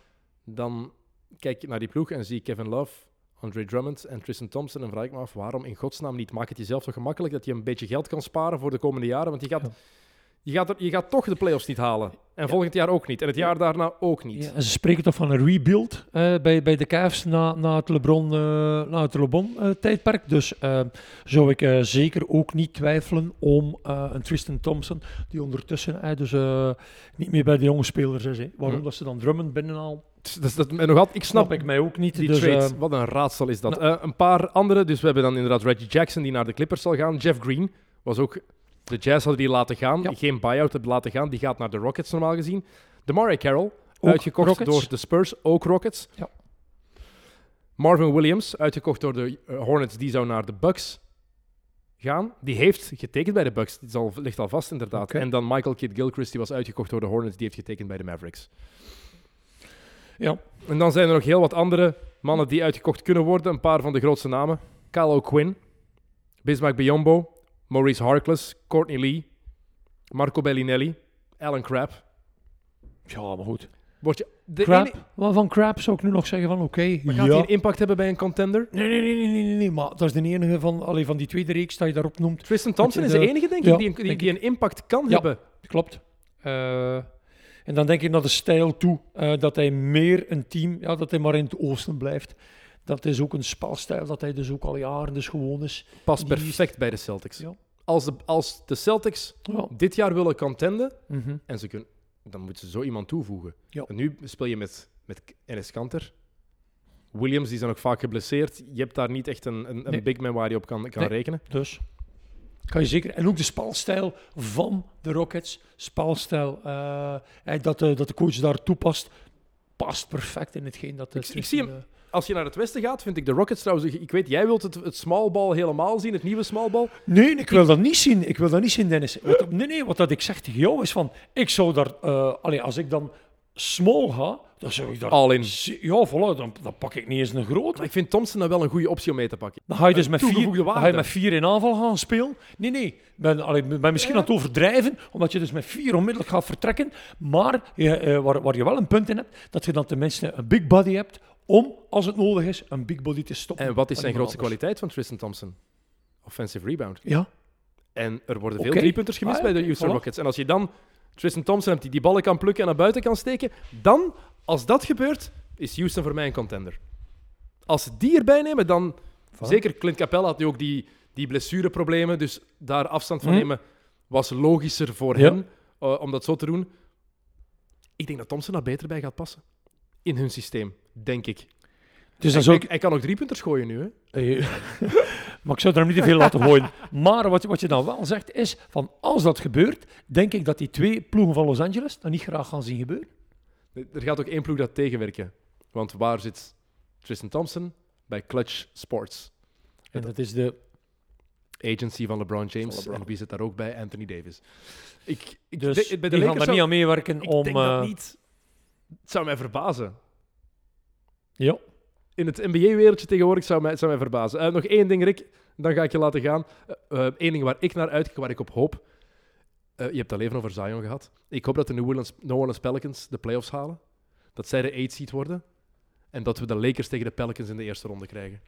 dan kijk ik naar die ploeg en zie Kevin Love, Andre Drummond en Tristan Thompson. En vraag ik me af, waarom in godsnaam niet? Maak het jezelf toch gemakkelijk dat je een beetje geld kan sparen voor de komende jaren? Want je gaat, Ja. je gaat, er, je gaat toch de playoffs niet halen. En volgend jaar ook niet. En het jaar daarna ook niet. Ja, en ze spreken toch van een rebuild eh, bij, bij de Cavs na, na het LeBron, eh, na het LeBron-tijdperk. dus zou ik zeker ook niet twijfelen om een Tristan Thompson, die ondertussen dus, niet meer bij de jonge spelers is. Waarom Hm. dat ze dan Drummond binnenhalen, Dus dat, is- dat, en nog altijd, ik snap snap ik mij ook niet. die dus, trade. eh, Wat een raadsel is dat. nou. Eh, een paar andere. Dus we hebben dan inderdaad Reggie Jackson die naar de Clippers zal gaan. Jeff Green was ook... De Jazz hadden die laten gaan. Ja. Geen buyout hebben laten gaan. Die gaat naar de Rockets normaal gezien. DeMarai Carroll, Ook uitgekocht Rockets. door de Spurs. Ook Rockets. Ja. Marvin Williams, uitgekocht door de eh, Hornets. Die zou naar de Bucks gaan. Die heeft getekend bij de Bucks. Al, ligt al vast inderdaad. En dan Michael Kidd-Gilchrist, die was uitgekocht door de Hornets. Die heeft getekend bij de Mavericks. Ja, En dan zijn er nog heel wat andere mannen die uitgekocht kunnen worden. Een paar van de grootste namen. Kyle O'Quinn, Bismack Biombo, Maurice Harkless, Courtney Lee, Marco Bellinelli, Alan Crabb. ja, maar goed. Word je de Crap, ene- wel van Crap zou ik nu nog zeggen van oké, maar ja. gaat hij een impact hebben bij een contender? Nee, nee, nee, nee, nee, nee, nee, maar dat is de enige van, allee, van die tweede reeks dat je daarop noemt. Tristan Thompson is de- de enige, denk ja, ik, die, een- die, denk die een impact kan Ja. hebben. Klopt. Eh, en dan denk ik naar de stijl toe eh, dat hij meer een team, ja, dat hij maar in het oosten blijft. Dat is ook een spelstijl dat hij dus ook al jaren dus gewoon is. Past Die- perfect bij de Celtics. Ja. Als, de, als de Celtics Ja. dit jaar willen contenden, Mhm. en ze kunnen, dan moeten ze zo iemand toevoegen. Ja. En nu speel je met, met Enes Kanter. Williams, die zijn ook vaak geblesseerd. Je hebt daar niet echt een, een, big man waar je op kan, kan Nee. rekenen. Dus kan je zeker. En ook de spelstijl van de Rockets. Spelstijl eh, eh, dat, de, dat de coach daar toepast. Past perfect in hetgeen dat Ik- ik zie hem- eh, Als je naar het westen gaat, vind ik de Rockets trouwens... Ik weet, jij wilt het, het helemaal zien, het nieuwe small ball. Nee, ik wil dat niet zien. Ik wil dat niet zien, Dennis. Wat, nee, nee, wat dat ik zeg tegen jou is van... Ik zou daar... eh allee, als ik dan small ga, dan zou ik daar... All in. Ja, voilà, dan, dan pak ik niet eens een groot. Maar ik vind Thompson dan wel een goede optie om mee te pakken. Dan ga je dus met vier, ga je met vier in aanval gaan spelen. Nee, nee. Ben, allee, ben misschien aan het overdrijven, omdat je dus met vier onmiddellijk gaat vertrekken. Maar je, eh, waar, waar je wel een punt in hebt, dat je dan tenminste een big body hebt om, als het nodig is, een big body te stoppen. En wat is zijn grootste anders. kwaliteit van Tristan Thompson? Offensive rebound. Ja, En er worden veel Oké. driepunters gemist Ah, ja, bij de Houston voilà. Rockets. En als je dan Tristan Thompson hebt die die ballen kan plukken en naar buiten kan steken, dan, als dat gebeurt, is Houston voor mij een contender. Als ze die erbij nemen, dan... Zeker Clint Capella had nu ook die, die blessureproblemen, dus daar afstand van Hm. nemen was logischer voor Ja. hen eh, om dat zo te doen. Ik denk dat Thompson daar beter bij gaat passen. In hun systeem, denk ik. Dus hij, kan ook drie punters gooien nu, hè? Eh, maar ik zou er hem niet te veel laten gooien. Maar wat, wat je dan wel zegt is, van als dat gebeurt, denk ik dat die twee ploegen van Los Angeles dat niet graag gaan zien gebeuren. Er gaat ook één ploeg dat tegenwerken. Want waar zit Tristan Thompson? Bij Clutch Sports. En dat is de... Agency van LeBron James. Van LeBron. En wie zit daar ook bij? Anthony Davis. Ik, ik Dus denk- bij de die gaan niet aan meewerken ik om... denk eh, dat niet. Het zou mij verbazen. Ja. In het NBA-wereldje tegenwoordig zou mij, zou mij verbazen. Eh, nog één ding, Rick. Dan ga ik je laten gaan. Eén ding waar ik naar uitkijk, waar ik op hoop. Eh, je hebt het al even over Zion gehad. Ik hoop dat de New Orleans, New Orleans Pelicans de playoffs halen. Dat zij de 8 seed worden. En dat we de Lakers tegen de Pelicans in de eerste ronde krijgen.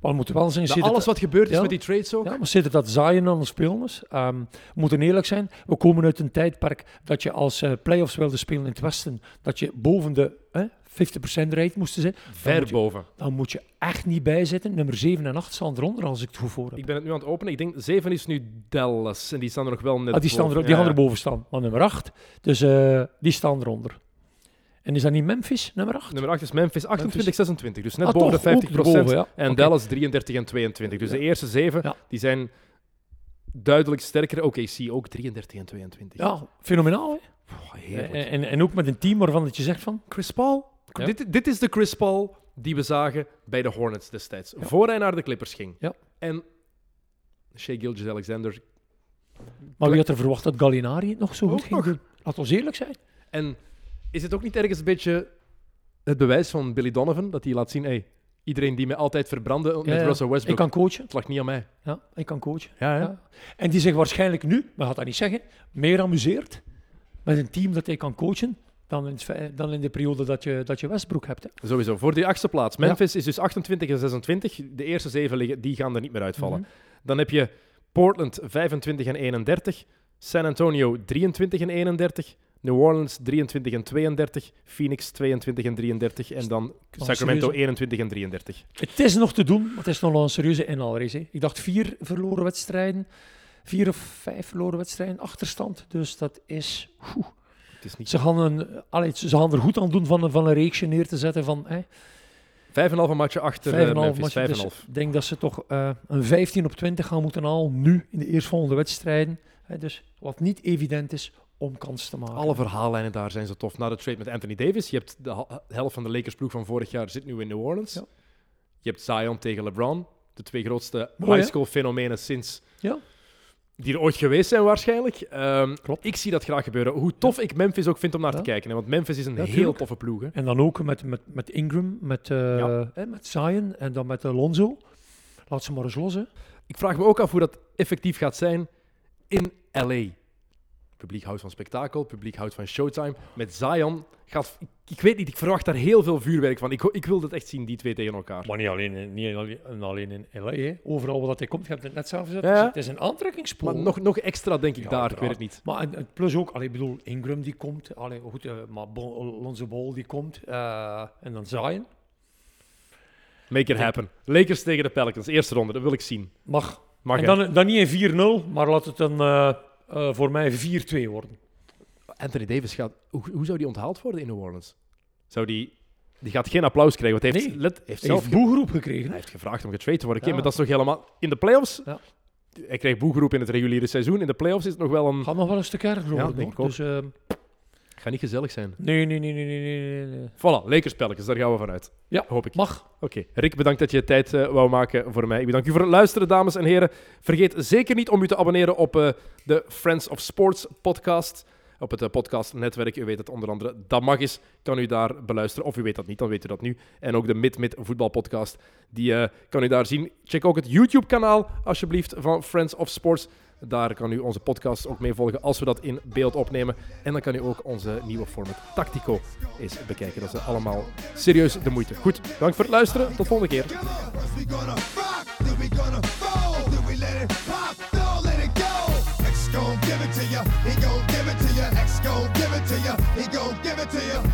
Maar we moeten wel zijn... Sinds alles wat gebeurd is Ja. met die trades ook. Ja, maar dat Zion aan het spelen is, ehm, we moeten eerlijk zijn, we komen uit een tijdperk dat je als eh playoffs wilde spelen in het Westen, dat je boven de eh, 50% rate moest zijn. ver boven. Dan moet je echt niet bijzitten. Nummer 7 en 8 staan eronder, als ik het goed voor heb. Ik ben het nu aan het openen. Ik denk 7 is nu Dallas. En die staan er nog wel net Ah, die staan er, boven. die gaan Ja. er boven staan. Maar nummer 8, dus eh, die staan eronder. En is dat niet Memphis, nummer 8? Nummer 8 is Memphis 28, 26. Dus net Ah, boven toch, de 50 ook erboven, ja. En Oké. Dallas 33 en 22. Dus Ja. de eerste zeven Ja. die zijn duidelijk sterker. Oké, zie ook 33 en 22. Ja, fenomenaal. Hè? Oh, heerlijk. En, en, en ook met een team waarvan dat je zegt van... Chris Paul. Ja. Dit, dit is de Chris Paul die we zagen bij de Hornets destijds. Ja. Voor hij naar de Clippers ging. Ja. En Shea Gilgeous-Alexander. Maar wie had er verwacht dat Gallinari het nog zo goed ging doen? Laat ons eerlijk zijn. En is het ook niet ergens een beetje het bewijs van Billy Donovan dat hij laat zien, hey, iedereen die mij altijd verbrandde met Ja. Russell Ik Westbrook, kan coachen. het lag niet aan mij. Ja, ik kan coachen. Ja, Ja. En die zich waarschijnlijk nu, maar gaat dat niet zeggen, meer amuseert met een team dat hij kan coachen dan in, dan in de periode dat je, dat je Westbrook hebt. Hè. Sowieso. Voor die achtste plaats. Memphis is dus 28 en 26. De eerste zeven liggen, die gaan er niet meer uitvallen. Mhm. Dan heb je Portland 25 en 31. San Antonio 23 en 31. New Orleans 23 en 32. Phoenix 22 en 33. En dan Sacramento serieus, hè? 21 en 33. Het is nog te doen, maar het is nog wel een serieuze inhaalrace. Hè. Ik dacht vier verloren wedstrijden, vier of vijf verloren wedstrijden achterstand. Dus dat is... oeh. Het is niet Ze gaan, een, allee, ze gaan er goed aan doen van, een- van een reeksje neer te zetten van... Hè, 5,5 matje achter Vijf en eh, een half Memphis. matje. 5,5. Dus ik denk dat ze toch eh, een 15 op 20 gaan moeten halen nu in de eerstvolgende wedstrijden. Dus wat niet evident is om kans te maken. Alle verhaallijnen daar zijn zo tof. Na de trade met Anthony Davis. Je hebt de helft van de Lakers ploeg van vorig jaar zit nu in New Orleans. Ja. Je hebt Zion tegen LeBron. De twee grootste high school fenomenen sinds Ja. Die er ooit geweest zijn waarschijnlijk. Ehm, Klopt. Ik zie dat graag gebeuren. Hoe tof ik Memphis ook vind om naar Ja. te kijken. hè, Want Memphis is een Ja, heel tuurlijk. toffe ploeg. Hè. En dan ook met, met, met Ingram, met, eh hè, met Zion en dan met Alonso. Laat ze maar eens los. Hè. Ik vraag me ook af hoe dat effectief gaat zijn in LA. Publiek houdt van spektakel, publiek houdt van showtime. Met Zion gaat... Ik, ik weet niet, ik verwacht daar heel veel vuurwerk van. Ik, ik wil dat echt zien, die twee tegen elkaar. Maar niet alleen, in- niet alleen, alleen in LA. Hè. Overal waar dat hij komt, je hebt het net zelf gezegd. Ja. Het is een aantrekkingspool. Maar nog, nog extra, denk ik, Ja, daar. Ik weet het niet. Maar en, en plus ook, allee, ik bedoel, Ingram die komt, allee, goed, eh, maar Bo- Alonso Ball die komt, eh, en dan Zion. Make it happen. Lakers tegen de Pelicans, eerste ronde, dat wil ik zien. Mag. Mag en dan, dan niet een 4-0, maar laat het een, eh, voor mij 4-2 worden. Anthony Davis gaat... Hoe, hoe zou die onthaald worden in New Orleans? Zou die... Die gaat geen applaus krijgen, want hij heeft, Nee. let, heeft zelf heeft boegeroep gekregen. Hij heeft gevraagd om getrade te worden. Ja. maar dat is toch helemaal... In de playoffs... Ja. Hij krijgt boegeroep in het reguliere seizoen. In de playoffs is het nog wel een... Gaat nog wel een stuk erger worden. denk ik. Dus, eh, Gaat niet gezellig zijn. nee, nee, nee, nee, nee, nee, nee. Voilà, Lakers Pelicans, daar gaan we vanuit. Ja, Hoop ik. Mag. Oké, Rick, bedankt dat je tijd eh, wou maken voor mij. Ik bedank u voor het luisteren, dames en heren. Vergeet zeker niet om u te abonneren op eh, de Friends of Sports podcast. Op het podcastnetwerk. U weet het onder andere, dat mag is, kan u daar beluisteren. Of u weet dat niet, dan weet u dat nu. En ook de Mid-Mid voetbalpodcast, die kan u daar zien. Check ook het YouTube-kanaal, alsjeblieft, van Friends of Sports. Daar kan u onze podcast ook mee volgen als we dat in beeld opnemen. En dan kan u ook onze nieuwe format Tactico eens bekijken. Dat is allemaal serieus de moeite. Goed, dank voor het luisteren. Tot volgende keer. He gon' give it to you.